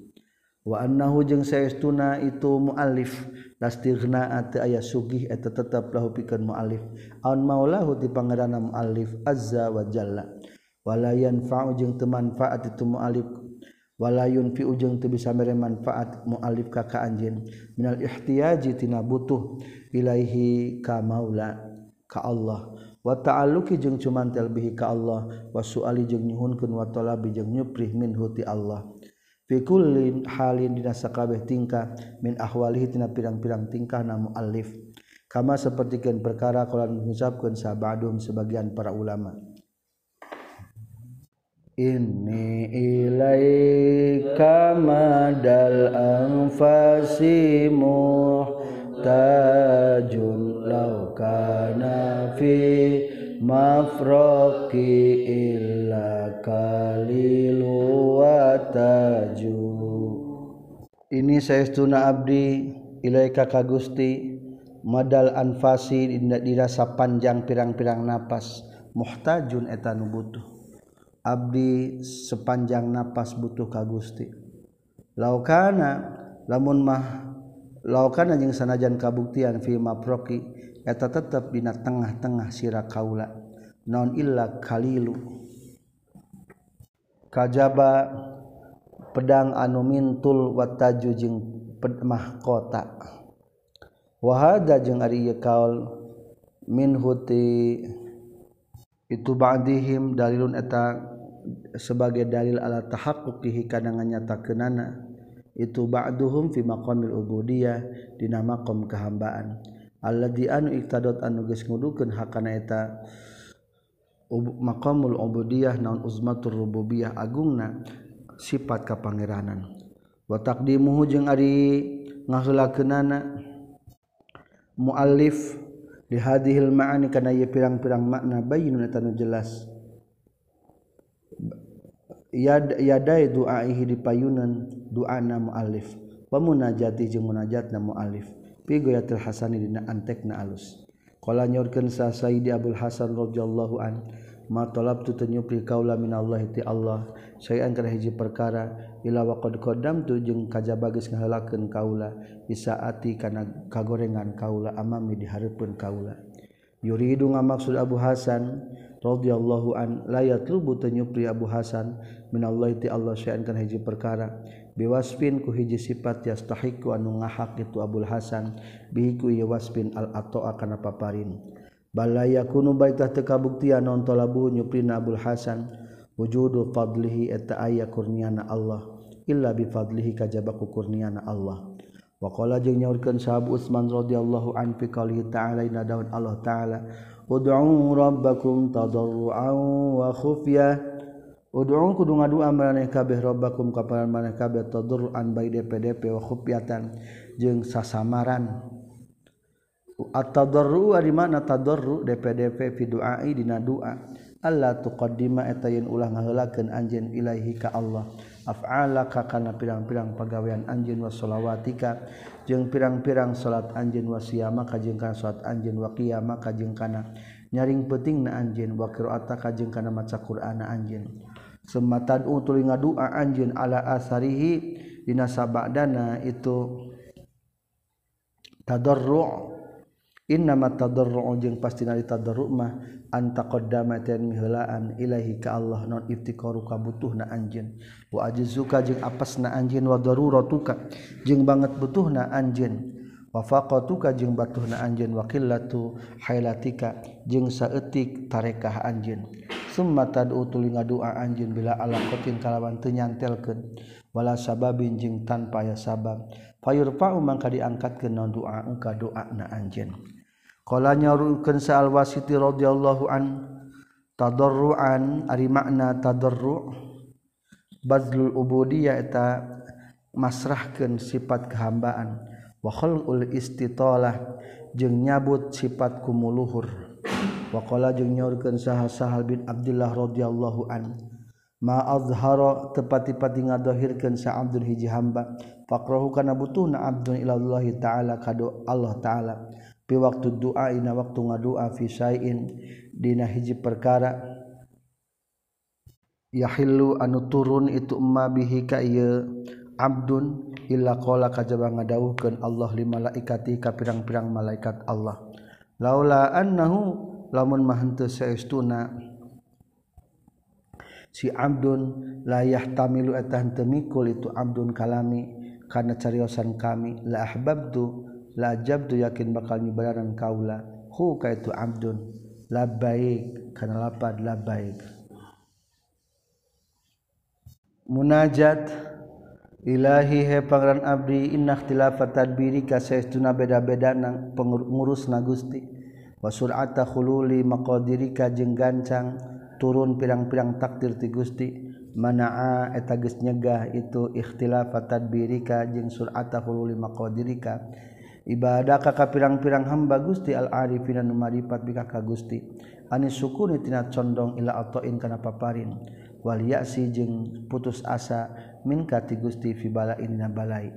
Wa annahu jeung saestuna itu muallif. Lastighna teu aya sugih eta tetep lahu pikeun muallif. Aun maulahu di pangeranna muallif azza wa jalla. Wala yanfa'u jeung teu manfaat itu muallif. walayun fi ujung teu bisa mere manfaat muallif ka ka anjeun. Minal ihtiyaji tina butuh ilaihi ka maula ka Allah. Wa ta'alluqi jeung cumantel bihi ka Allah. Wa suali jeung nyuhunkeun wa talabi jeung nyuprih minhu ti Allah. Fi kullin halin dina sakabeh tingkah min ahwalihi tina pirang-pirang tingkah na muallif. Kama sapertikeun perkara kalan mengucapkeun sabadum sebagian para ulama. Inni ilaika madal anfasi muhtajun. Laukana fi mafroki illa kalilu wataju ini saestuna abdi ilaika ka Gusti madal anfasi dirasa panjang pirang-pirang napas. Muhtajun eta nu butuh Abdi sepanjang nafas butuh ka Gusti. Laukana lamun mah laukana jeung sanajan kabuktian fi mafroki eta tetep dina tengah-tengah sira kaula. Non illa kalilu. Kajaba pedang anu mintul wataju jeung mahkota. Wahada jeung ari kaul min huti itu ba'dihim dalilun eta sebagai dalil ala tahaqquqihi kadang nyatakeunana itu ba'duhum fi maqamil ubudiyah dina maqam kehambaan. Alladzi anu iktadot anu geus ngudukeun hakana eta maqamul ubudiyah naun uzmatur rububiyah agungna sifat kapangeranan wa taqdimuhu jeung ari ngaheulakeunana muallif li hadhil ma'ani kana ye pirang-pirang makna bayyinun eta jelas. yaday duaihi di payunan duana mualif. Pemunajati jeung munajatna mualif. Fi goyatil hasani dina antekna alus. Qala nyorkeun sa sayyidi abul hasan radhiyallahu an ma talabtu tanyupri kaula minallahi ti Allah sayan kana hiji perkara ila waqad qaddamtu jeung kajaba geus ngahelakeun kaula isaati kana kagorengan kaula amami di hareupeun kaula. Yuridu ngamaksud Abu Hasan radhiyallahu an layat lubu tenyupri Abu Hasan minallahi ti Allah syai'an kana hiji perkara. Biwasfin ku hiji sifat yastahiqu anu ngahak itu Abul Hasan bihi ku wasfin al atoa kana paparin. Balaya kunu baitah teu kabuktian non talabu nyuprina Abul Hasan wujudu fadlihi eta aya kurniana Allah illa bi fadlihi kajaba ku kurniana Allah. Waqala jeung nyaurkeun sahabat Utsman radhiyallahu an fi qouli ta'ala ina daun Allah ta'ala Ud'u rabbakum tadarruan wa khufyah Ud'u kudu ngadua maraneh kabeh rabbakum ka maraneh maneh kabeh tadarruan bae DPDP wa khufyatan jeung sasamaran. At-tadarru ari mana? Tadarru DPDP fi duai dina doa Allah tuqaddima eta yen ulah ngaheulakeun anjeun ilaahi ka Allah. Af'alaka kana pirang-pirang pagawean anjeun wa shalawatika jeung pirang-pirang salat anjin kajeng kana salat anjin kajeng kana nyaring peting na anjin wakir kajeng kana maca Qur'an anjin sematan utuli ngadua anjin ala asarihi dina sabadana itu tadarru' Innama tadarru'u jeung pastina tadarru' mah anta qaddama tan mihlaan ilahi ka Allah non ibtiqaru ka butuhna anjeun. Wa ajzuka jeung apasna anjeun wa daruratuka jeung banget butuhna anjeun. Wa faqatuka jeung batuhna anjeun. Wa qillatu hailatika jeung saeutik tarekah anjeun. Summa tad'u tuluy ngadua anjeun bila alaqatin kalawan teu nyantelkeun. Wala sababin jeung tanpa aya sabab. Fayurfa'u mangka diangkatkeun naon doa engka doana anjeun. nyarunsaalwasiti rodhiallahu an tadarruan ari makna tadarru bazlul ubudiyah eta masrahkeun sifat kehambaan. Wa khalqul istitalah jeung nyabut sifat kumuluhur wa qala jeung nyaurkeun saha Sahal bin Abdullah radhiyallahu an ma azhara tepati-pati ngadohirkeun sa Abdul hiji hamba faqrahu kana butuhna abdun ila Allah taala kado Allah taala. Pi waktu doa ina waktu ngadua fi syai'in dina hiji perkara. Yahillu anu turun itu emma bihi ka ieu abdun illa qala kajaba ngadawuhkeun Allah li malaikati ka pirang-pirang malaikat Allah. Laula annahu lamun mahante saestuna si abdun layah tamilu etah temikul itu abdun kalami karena cariosan kami la ahbabtu lajab tu yakin bakal nyubaran kaula hu kaitu abdun. Labaik kana lapad labaik munajat. Ilahi he pangeran abdi. Inna ikhtilafa tadbiri ka saestuna beda-beda nang pengurus na Gusti. Wa sur'ata khululi maqadirika. Jeung gancang turun pirang-pirang takdir ti Gusti. Manaa eta geus nyegah itu ikhtilafa tadbirika. Jeung sur'ata khululi maqadirika. ibadah kakak pirang-pirang hamba Gusti al-arifin dan marifat bika ka Gusti. Ani sukuni tina condong ila atoin kana paparin. Wal ya'si jeung putus asa minkati Gusti fi balain na balai.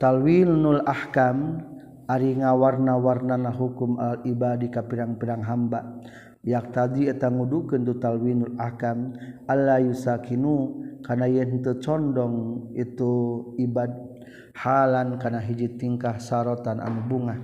Talwinul ahkam ari ngawarna-warnana hukum al ibadi ka pirang-pirang hamba. Yak tadi eta ngudukeun tu talwinul ahkam alla yusakinu kana yen teu condong itu ibad halan kana hiji tingkah sarotan anu bunga.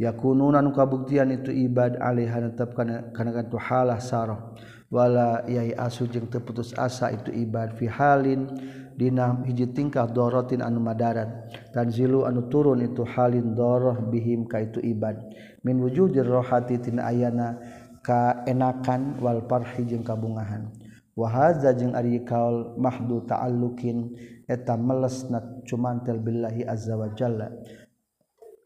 Yakununan kabuktian itu ibad alihan tetap kana kana tu halah saroh wala yai asu jeung teu putus asa itu ibad fi halin dina hiji tingkah dorotin anu madarat. Tanzilu anu turun itu halin doroh bihim ka itu ibad. Min wujudir rohati tina ayana ka enakan wal parhi jeung kabungahan. wahaza jeung ari kaul mahdu ta'alluqin eta melesna cumantel billahi azza wa jalla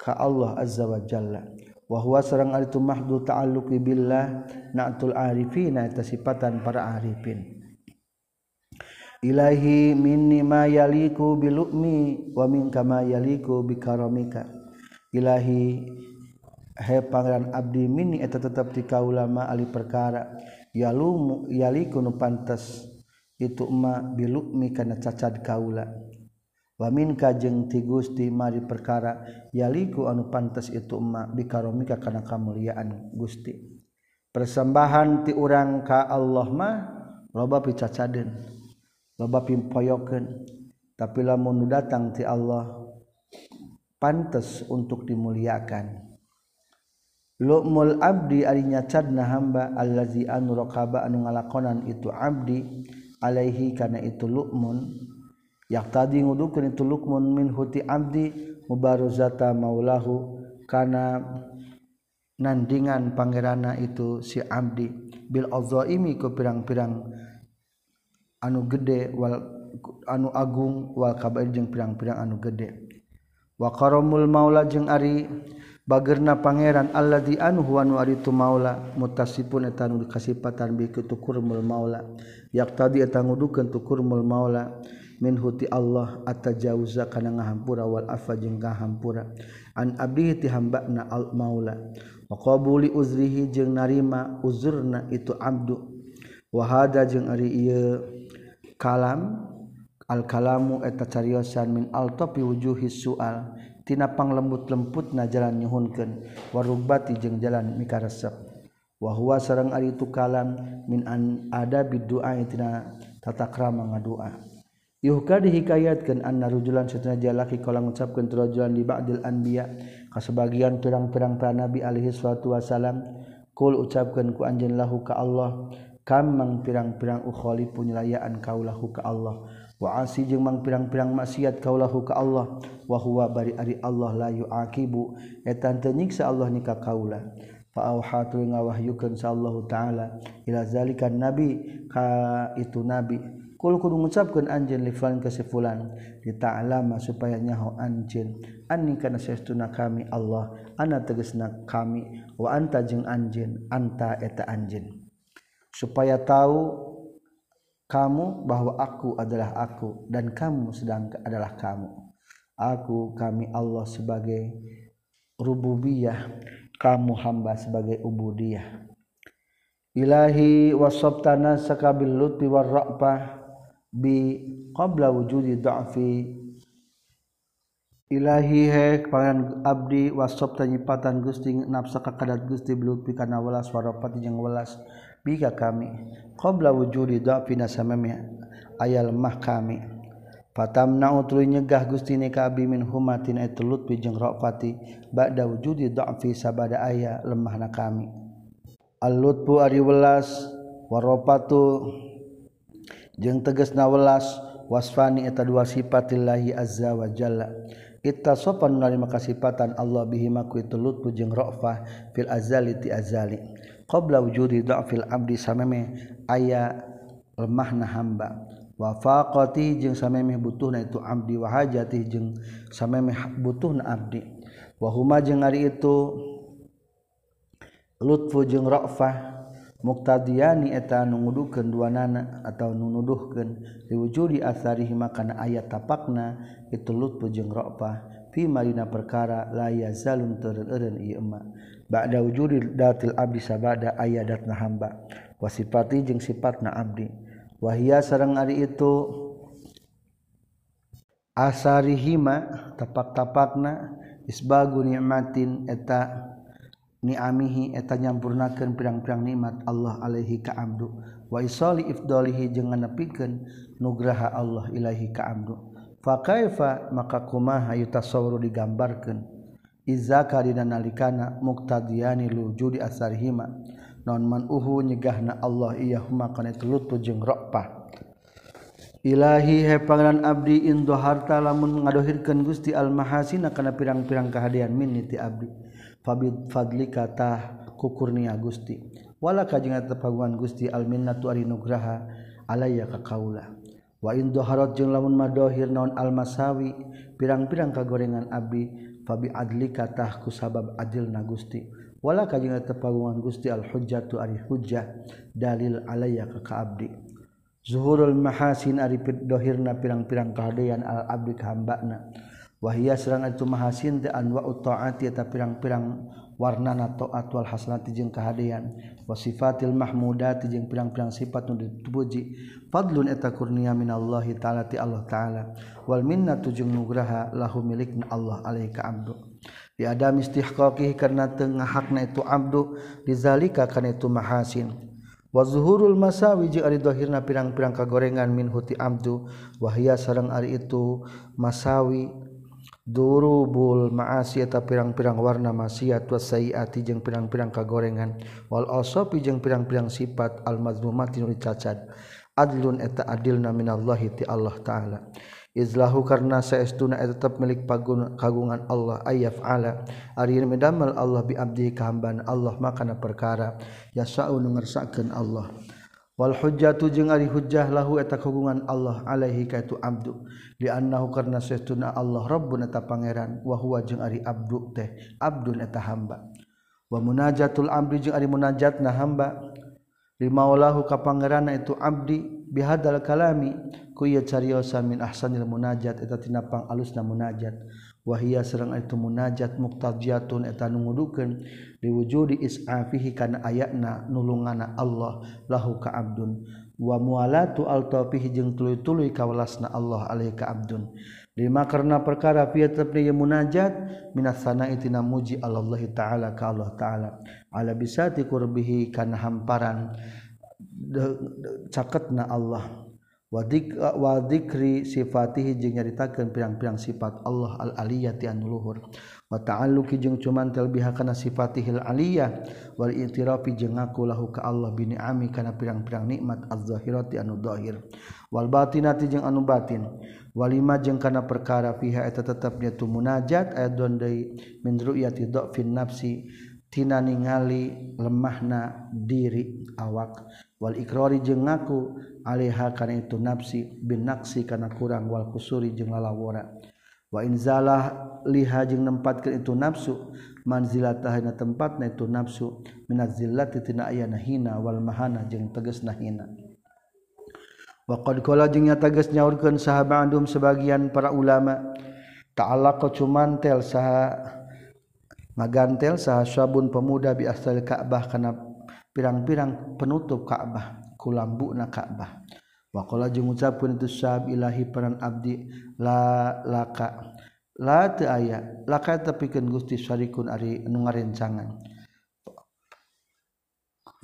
ka Allah azza wa jalla. Wa huwa sareng ari tu mahdu ta'alluqi billah na'tul arifina eta sifatan para arifin. Ilahi minni ma yaliku bilukmi wa minka ma yaliku bikaramika. Ilahi he pangeran abdi minni eta tetep ti kaulama ali perkara. yalumu yaliku nu pantes itu ma bilukmi kana cacad kaula. Wa minka jeung ti Gusti mari perkara yaliku anu pantas itu ma bikaromika kana kamuliaan Gusti. Persembahan ti urang ka Allah mah loba picacadeun loba pimpoyokeun tapi lamun datang ti Allah pantas untuk dimuliakan. Lumul abdi arinya cadna hamba allazi anu raqaba anu ngalakonan itu abdi alaihi kana itu lu'mun. Yak tadi ngudukeun itu lu'mun min huti abdi mubaruzata maulahu kana nandingan pangerana itu si abdi. Bil azaimi ku pirang-pirang anu gede wal anu agung wal kabair jeung pirang-pirang anu gede. Wa qaramul maula jeung ari bagerna Pangeran Allah di anuwan war itu maula mutasipun etan kasipatan biku tukurmul maula. Yak tadi etang ngudukan tukurmul maula. Min huti Allah atajauza kana ngahampura wal afa jeung ngahampura. An abdi ti hambana al maula. Wa qabuli uzrihi jeung narima uzurna itu abdu. Wa hada jeung ari ieu kalam. Al kalamu eta cariosan min al topi wujuhi sual. tinapang lembut-lemput na jalan nyhunken warubati jeung jalan mikaresepwahwa sarang ari itu kalam min ada tata krama ngadua yuhka dihikayatkan anna rujulan setengah laki kalau mengucapkan rujulan di ba'dil anbiya ka sebagian pirang-pirang para nabi alaihi salatu wasalam kul ucapkan ku anjeun lahu ka Allah kam mang pirang-pirang ukhali punyelayaan kaulahu ka Allah? waasi jeung mang pirang-pirang maksiat kaulahu ka Allah wahwa bari ari Allah layu akibu etan tenyiksa Allah nikah kaula. Faauhatu ngawahyukeun sallallahu taala ila zalikan nabi ka itu nabi. Kul kudu ngucapkeun anjeun li fulan ka si fulan dita'lama supaya nyaho anjeun. Anni kana saestuna kami Allah ana tegasna kami. Wa anta jeung anjeun anta eta anjeun. Supaya tahu kamu bahwa aku adalah aku dan kamu sedang adalah kamu. Aku kami Allah sebagai rububiyah kamu hamba sebagai ubudiyah. Ilahi wasabtana sakabil lutfi warra'fah bi qabla wujudi dha'fi ilahi he pangan abdi wasop tanyipatan Gusti nafsa kakadat Gusti belupi kana welas warapati jeung welas bika kami. Qabla wujudi dha'fi nasamami. Aya lemah kami fatamna utri nyegah Gusti ni ka abdi min humatin itu lutfi jeung rafati. Ba'da wujudi dha'fi sabada aya lemahna kami. Al lutfu ari welas warapatu teges na welas wasfani eta dua sipatillahi azza wajalla Ita sopan menerima kasihpatan Allah bihimaku itu lutpu jeung rofah fil azali ti azali qabla wujudi dha'fil abdi sameme aya lemahna hamba. Wa faqati jeung sameme butuhna itu abdi wa hajati jeung sameme butuhna abdi. Wa huma jeung ari itu lutfu jeung ra'fah muqtadiyani eta nu ngudukeun duanana atawa nu nuduhkeun. Diwujudi asarihi makana aya tapakna itu lutfu jeung ra'fah. Fi marina perkara la yazalun tereureun ieu emak. ba'da wujudi datil abdi sabada aya datna hamba. Wasifati jeung sifatna abdi. Wahia sareng ari itu asarihima tapak-tapakna isbagu nikmatin eta niamihi eta nyampurnakeun pirang-pirang nikmat Allah alaihi ka abdu. Wa isali ifdalihi jeung nepikeun nugraha Allah ilaihi ka abdu. Fa kaifa maka kumaha yutasawwaru digambarkeun? iza karina nalikana muktadiani lu judi asarhima non man uhu nyegahna Allah iya huma kana tulutu jeung rokpah. Ilahi he pangeran abdi indo harta lamun ngadohirkeun Gusti al mahasina kana pirang-pirang kahadean minni ti abdi. Fabid fadli kata kukurnia Gusti. Wala kajeng tepaguan Gusti al minnatu nugraha alayya ka kaula. Wa indo harot jeung lamun madohir naon al masawi pirang-pirang kagorengan abdi fabi adli katah ku sabab adil na Gusti wala kajeng tepagungan Gusti al hujjatu ari hujjah dalil alayya ka ka abdi zuhurul mahasin ari dohirna pirang-pirang kahadean al abdi ka hambana. Wahia serang itu mahasin teh anwa taati eta pirang-pirang warnana toatwal hasanati jeung kehaan wasifatil mahmudati jeung pirang-pirang sifat nu dipuji fadlun eta kurnia minallahi ta'ala ti Allah ta'ala. Wal minnatu jeung nugraha lahu milikna Allah alaihi ka abdu. Di adam istihqaqi karena tengah hakna itu abdu. Dizalika kana itu mahasin. Wa zuhurul masawi jeung ari dohirna pirang-pirang kagorengan min huti abdu. Wahia sareng ari itu masawi durubul maasiata pirang-pirang warna maksiat wasaiati jeung pirang-pirang kagorengan. Wal osopi jeung pirang-pirang sifat almazmumati nuri cacad adlun eta adilna minallahi ti Allah taala. Izlahu karna saestuna eta tetep milik pagun kagungan Allah ayaf ala ari medamel Allah bi abdi kahamban Allah makana perkara. Yasau ngersakakeun Allah. wal hujjatu jeung ari hujjah lahu eta kagungan Allah alaihi ka itu abdu. Li annahu karna saytuna Allah rabbuna eta pangeran wa huwa jeung ari abdu teh abdun eta hamba. Wa munajatul abdi jeung ari munajatna hamba. Li maulahu ka pangeranna itu abdi bihadal kalami ku ieu cariosa min ahsanil munajat eta tina pang alusna munajat. wahia serang itu munajat muktajatun eta nu ngudukeun liwujudi is'afihi kana ayana nulungana Allah lahu ka abdun. Wa mualatu altafihi jeung tuluy-tuluy kawelasna Allah alaihi ka abdun. Lima karena perkara fi tetepna munajat minas sana'i tina muji Allah taala ka Allah taala. Ala bisati qurbihi kana hamparan caketna Allah. wadik wadikri sifatihi jeung nyaritakeun pirang-pirang sifat Allah al-aliyati anu luhur. Wa ta'alluqi jeung cuman talbiha kana sifatihil aliyah. Wal i'tirafi jeung ngaku lahu ka Allah bi ni'ami kana pirang-pirang nikmat az-zahirati anu zahir wal batinati jeung anu batin. Walima jeung kana perkara fiha eta tetepnya tu munajat aya dondai min ru'yati dhafin nafsi tina ningali lemahna diri awak. wal ikrori jeung ngaku alaiha kana itu nafsi bin naksi kana kurang wal kusuri jeung lalawara. Wa inzalah liha jeung nempatkeun itu nafsu manzilatah na tempatna itu nafsu minaz zillati tina ayana hina wal mahana jeung tegasna hina wa qad qala jeung nya tegas nyaurkeun sahabat andum sebagian para ulama ta'ala cuman tel saha ngagantel saha sabun pemuda bi asal ka'bah kana pirang-pirang penutup Ka'bah lambu na Ka'bah. Wakola mengucapkan itu sab Ilahi peran Abdi la laka la aya laka tapikan Gusti Syarikun ari anu ngarencangan.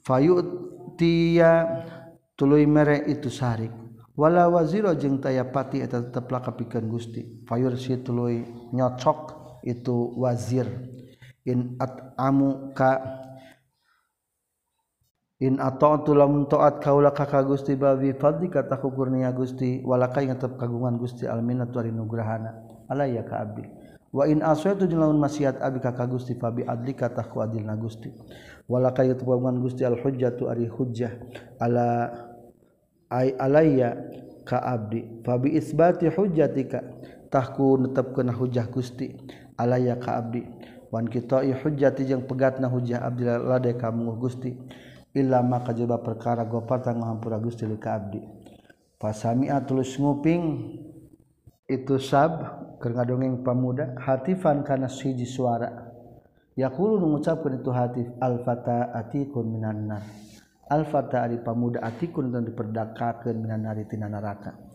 Fayut tia tuluy mere itu sarik wala waziro jeung taya pati eta tetep laka pikeun Gusti. Fayur si tuluy nyocok itu wazir. In at in atau lamun taat kaula ka Gusti babi fadli kata kurnia Gusti walaka yang tetap kagungan Gusti alminat wa nugrahana. Alaya ka abdi. Wa in aswaitu jeung lamun maksiat abdi ka Gusti fabi adli kata ku nagusti Gusti. Walaka ing tetep kagungan Gusti al hujjatu ari hujjah. Ala ai alayya ka abdi. Fabi isbati hujjatika tahku kena hujjah Gusti. Alaiya ka abdi. Wan kita hujjati pegat pegatna hujjah abdi lade ka Gusti ilama kajba perkara gopar tanggahampura Gusti lika abdi. Pasamia tulus nguping itu sab keur ngadongeng pamuda hatifan kana siji suara. Yaqulu mengucapkan itu hatif al fata atikun minan nar. Al fata ari pamuda atikun tentu diperdakakeun minan nar tina neraka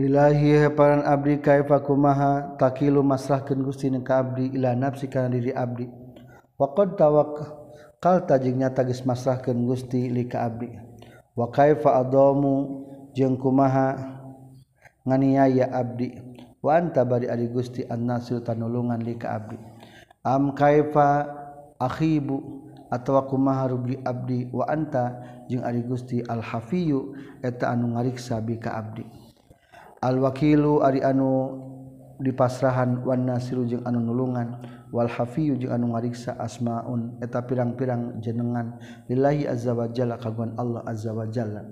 Ilahi heparan abdi kaifa kumaha takilu masrahkeun Gusti ka abdi ila nafsi kana diri abdi. Waqad tawakkalta tajing nyata geus masrahkeun Gusti li ka abdi. Wa kaifa adamu jeung kumaha nganiaya abdi. Wa anta bari ari Gusti annasir tanulungan li ka abdi. Am kaifa akhibu atau kumaha rugi abdi. Wa anta jeung ari Gusti al hafiyu eta anu ngariksa bi ka abdi. alwakilu ari anu dipasrahan Wana sirujung anu nulungan Walhafiyu jeung anu ngariksa asmaun eta pirang-pirang jenengan. Lillahi azza wajalla kaguan Allah azza wajalla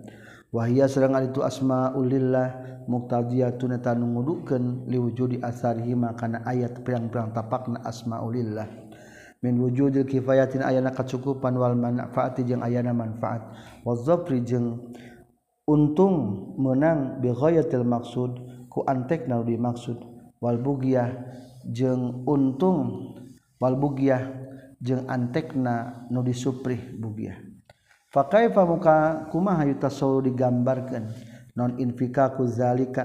wahia serangan itu asmaulillah muqtadiyatun eta nu ngudukeun liwujudi asarihima kana ayat pirang-pirang tapakna asmaulillah min wujudil kifayatin ayana kacukupan wal manfaati jeung ayana manfaat. Wa zafri jeung untung menang bi ghayatil maksud ku antekna dimaksud wal jeung untung wal bugiyah jeung antekna nu disuprih bugiyah Fakafa muka kumaha yuta solo digambarkan non infikaku zalika.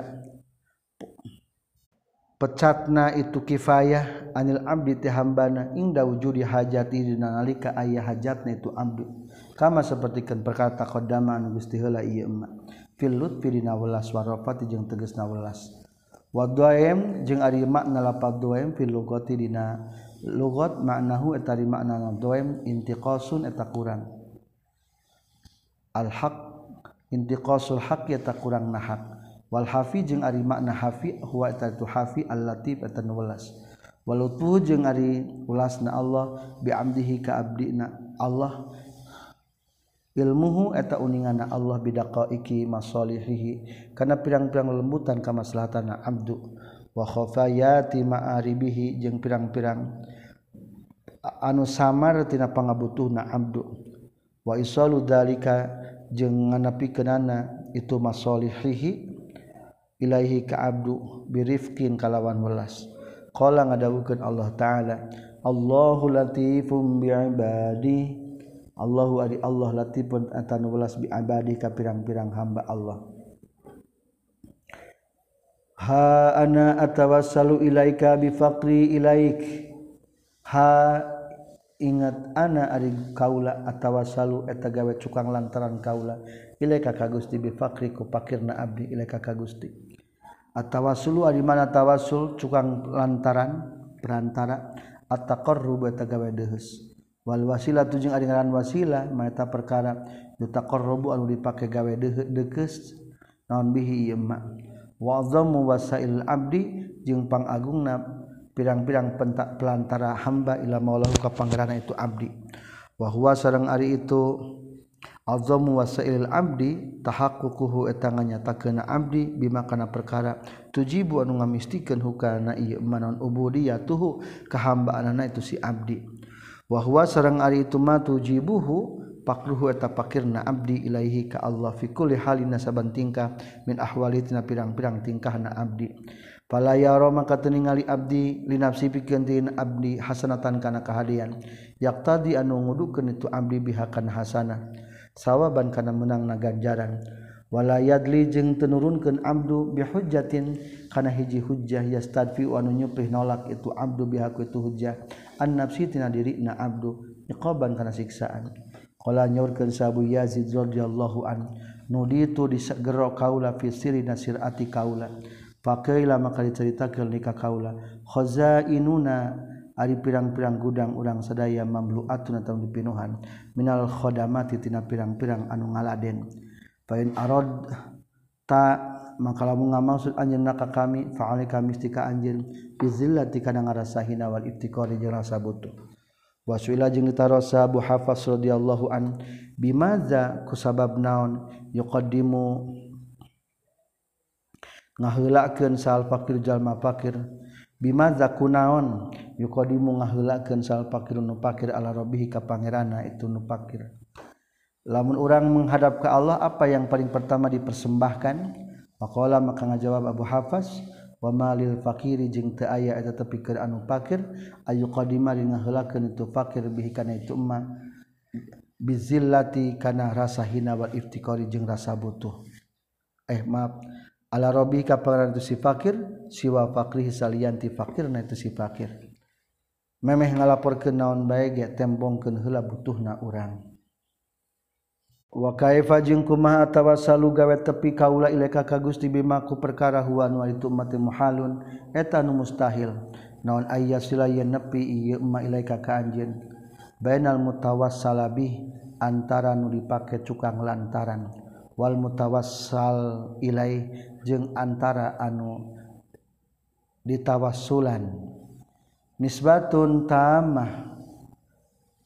Pecatna itu kifayah anil abdi ti hambana inda wujudi hajati dina nalika aya hajatna itu abdi kama sepertikan perkata kodamaan Gusti hela iya emak. Lutfi pidina welas warofati jeung tegasna na welas wadoem jeung ari makna lapad doem fil lugati dina. Lugat maknahu eta ari makna doem intiqasun eta kurang. Al haq intiqasul haq eta kurang na haq. Wal hafi jeung ari makna hafi huwa eta tu hafi al latif eta nu welas walutu jeung ari ulasna Allah bi amdihi ka abdina Allah ilmuhu eta uningana Allah bidaqaiki masalihihi kana pirang-pirang lembutan kamaslahatana abdu. Wa khafayati ma'aribihi jeung pirang-pirang anu samar tina pangabutuhna abdu. Wa isalu dalika jeung nganapikeunana itu masalihihi ilaihi ka abdu birifqin kalawan welas. Qala ngadawukeun Allah taala Allahu latifum bi'ibadihi. Allahu ari Allah latifun atanu welas bi abadi ka pirang-pirang hamba Allah. Ha ana atawassalu ilaika bi faqri ilaik. Ha ingat ana ari kaula atawassalu eta gawe cukang lantaran kaula. Ilaika ka Gusti bi faqri ku pakirna abdi ilaika ka Gusti. Atawasulu ari mana tawasul cukang lantaran perantara ataqarrub eta gawe deheus. wal wasila tujung ari ngaran wasila mata perkara yutaqarrabu anu dipake gawe dekes naon bihi ieu ma wa azammu wasail abdi jeung pangagungna pirang-pirang pentak pelantara hamba ila maulahu ka pangerana itu abdi. Wa huwa sareng ari itu azamu wasail abdi tahaqququhu eta nganyatakeun abdi bima kana perkara tujibu anu ngamistikeun hukana ieu manon ubudiyatuhu kahambaanana itu si abdi. wahwa sarang ari itu ma tujibuhu pakruhu eta pakirna abdi ilaihi ka Allah fi kulli halin saban tingkah min ahwali tina pirang-pirang tingkahna abdi. Fala yaro maka teu abdi linafsi pikeun tin abdi hasanatan kana kahadian. Yaqtadi anu ngudukeun itu abdi bihakan hasanah sawaban kana menang na ganjaran. wala yadli jeung tenurunkeun abdu bihujjatin kana hiji hujjah yastadfi anu nyupih nolak itu abdu bihaku itu hujjah. An nafsi tina dirina abdu iqaban kana siksaan. Qala nyaurkeun sabu yazid radhiyallahu an nuditu disegero kaula fi siri nasirati kaula. Pakailah maka diceritakeun nikah kaula. Khazainuna ari pirang-pirang gudang urang sadaya mamluatun atawa dipinuhan. Minal khodamati tina pirang-pirang anu ngaladen. Pain arod ta maka lamun ngamaksud anjeun ka kami faali kami mistika anjeun bi zillati kana ngarasa hina wal iftiqari jeung rasa butuh. Waswila jeung ditarosa Abu Hafs radhiyallahu an bimaza kusabab naon yuqaddimu ngaheulakeun sal fakir jalma fakir bimaza kunaon yuqaddimu ngaheulakeun sal fakir nu fakir ala rabbih ka pangerana itu nu fakir lamun orang menghadap ke Allah apa yang paling pertama dipersembahkan? Makalah maka ngajawab Abu Hafas wa malil fakiri jeung teu aya eta tepikeun anu fakir ayu qadima ngahelakeun itu fakir bihi kana itu emma bizillati kana rasa hina wal iftikari jeung rasa butuh. Eh maaf. Ala rabbi ka itu si fakir? Siwa fakrihi salian ti fakirna itu si fakir. Memeh ngalaporkeun naon bae ge tembongkeun heula butuhna urang. Wakaifa jeung kumaha atawa salu gawe tepi kaula ilaika ka Gusti bima ku perkara huwa nu itu mati muhalun eta nu mustahil. Naon ayya sila nepi ieu ma ilaika ka anjeun. Bainal mutawassal bih antara nu dipake cukang lantaran. Wal mutawassal ilai jeung antara anu ditawassulan. Nisbatun tamah.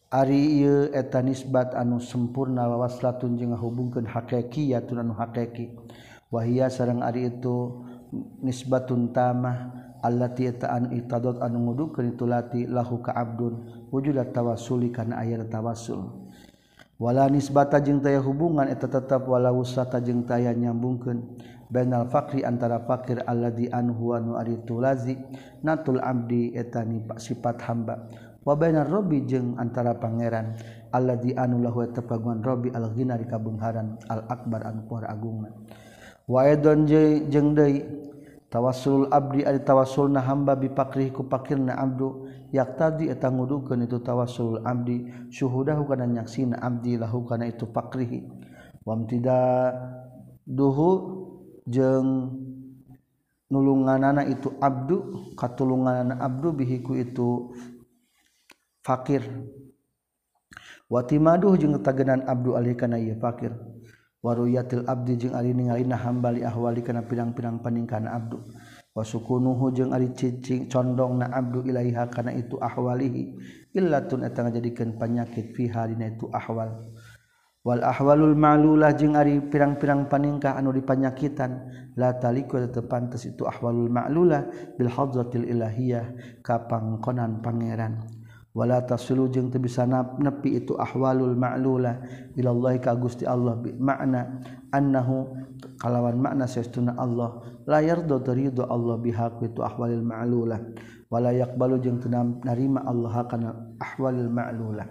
Ari etanisbat anu sempurna wawaslatun jeung ngahubungkeun hakiki yatun anu hakiki wahia sareng ari itu nisbatun tamah allati eta anu itadot anu ngudukeun itu lati lahu ka abdun wujud tawassuli kana aya tawassul. Wala nisbata jeung taya hubungan eta tetap wala usata jeung taya nyambungkeun. Bainal faqri antara fakir alladzi anhu anu ari tulazi natul abdi eta sifat hamba. wabaina Robbi jeung antara pangeran Allah di anulahu tepaguan Robbi alghina di kabungharan al akbar anu pohar agungna. Wa edon jeung deui tawasul abdi ari tawasulna hamba bi pakrih ku pakirna abdu yaqtadi eta ngudukeun itu tawasul abdi syuhudahu kana nyaksina abdi lahu kana itu pakrihi wamtida duhu jeung nulunganana itu abdu katulunganana abdu bihiku itu fakir. Wati maduh jeung tagenan abdu alih kana ieu fakir. Waruyatil abdi jeung ari ningalina hambali ahwali kana pirang-pirang paningkana abdu. Wasukunuhu jeung ari cicing condong na abdu ilaiha kana itu ahwalihi. Illatun eta ngajadikeun panyakit fiha dina itu ahwal. Wal ahwalul ma'lulah jeung ari pirang-pirang paningkah anu dipanyakitan. La taliku tepantes itu ahwalul ma'lulah bil hadratil ilahiyah ka pangkonan pangeran. wala tasulu jeung teu bisa nepi itu ahwalul ma'lula ilallahi ka Gusti Allah bi makna annahu kalawan makna saestuna Allah. La yardo ridho Allah biha itu ahwalil ma'lula. Wala yaqbalu jeung teu narima Allah kana ahwalil ma'lula.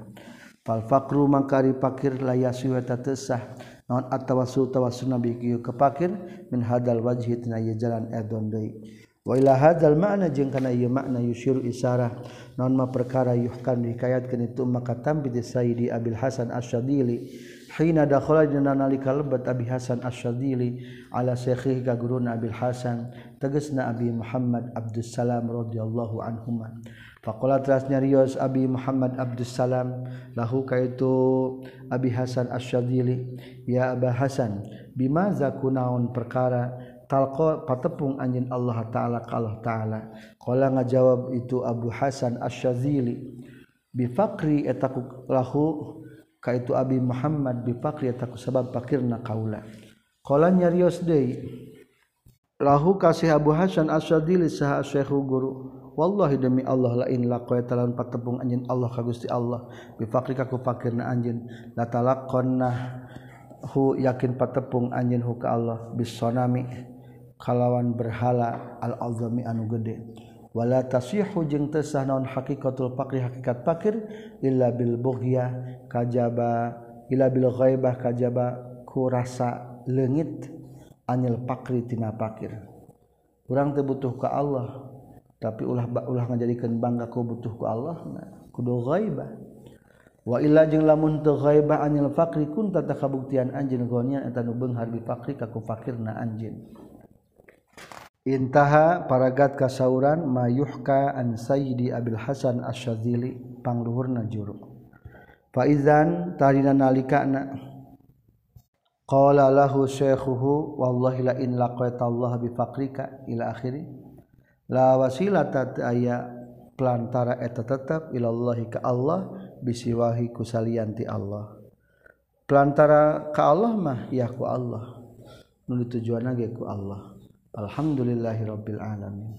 Fal faqru mangkari pakir la yasiwa tatasah naon atawasul tawasun nabi kieu kepakir min hadal wajhi tina jalan edon deui. Wailah hadzal makna jeung kana ieu makna yusyiru isarah naon ma perkara yuhkan dikayatkeun itu maka tambi di Sayyidi Abil Hasan Asy-Syadzili hina dakhala dina nalika lebat Abi Hasan Asy-Syadzili ala syekhihi ka guruna Abil Hasan tegasna Abi Muhammad Abdus Salam radhiyallahu anhuma. Faqala teras nyarios Abi Muhammad Abdus Salam lahu kaitu Abi Hasan Asy-Syadzili ya Aba Hasan bima zakunaun perkara talqa patepung anjeun Allah taala ka Allah taala. Qala ngajawab itu Abu Hasan Asy-Syadzili bi faqri etaku lahu ka itu Abi Muhammad bi faqri etaku sabab fakirna kaula. Qala nyarios deui lahu kasih Abu Hasan Asy-Syadzili saha syekhu guru. Wallahi demi Allah lain laqaita lan patepung anjeun Allah ka Gusti Allah. Bi faqri ka ku fakirna anjeun la talaqonna hu yakin patepung anjeun hu ka Allah. Bis sonami kalawan berhala al-alzami anu gede. Wala tasihu jeung teu sah naon haqiqatul faqri hakikat fakir illa bil bughya kajaba illa bil ghaibah kajaba ku rasa leungit anyel fakri tina fakir urang teu butuh ka Allah tapi ulah ulah ngajadikeun bangga ku butuh ku Allah nah, kudu ghaibah. Wa illa jeung lamun teu ghaibah anyel fakri kun tata kabuktian anjeun gonian eta nu beunghar bi fakri ka ku fakirna anjeun intaha paragat kasauran mayuhka an sayyidi abil hasan asyadzili pangluhurna juru. Faizan tarina nalikana qala lahu syekhuhu wallahi la in laqaita Allah bi faqrika ila akhiri la wasilata aya pelantara eta tetap ilallahi ka Allah bisiwahi kusalianti Allah pelantara ka Allah mah ya ku Allah. Nu tujuanna ge ku Allah. alhamdulillahi rabbil alamin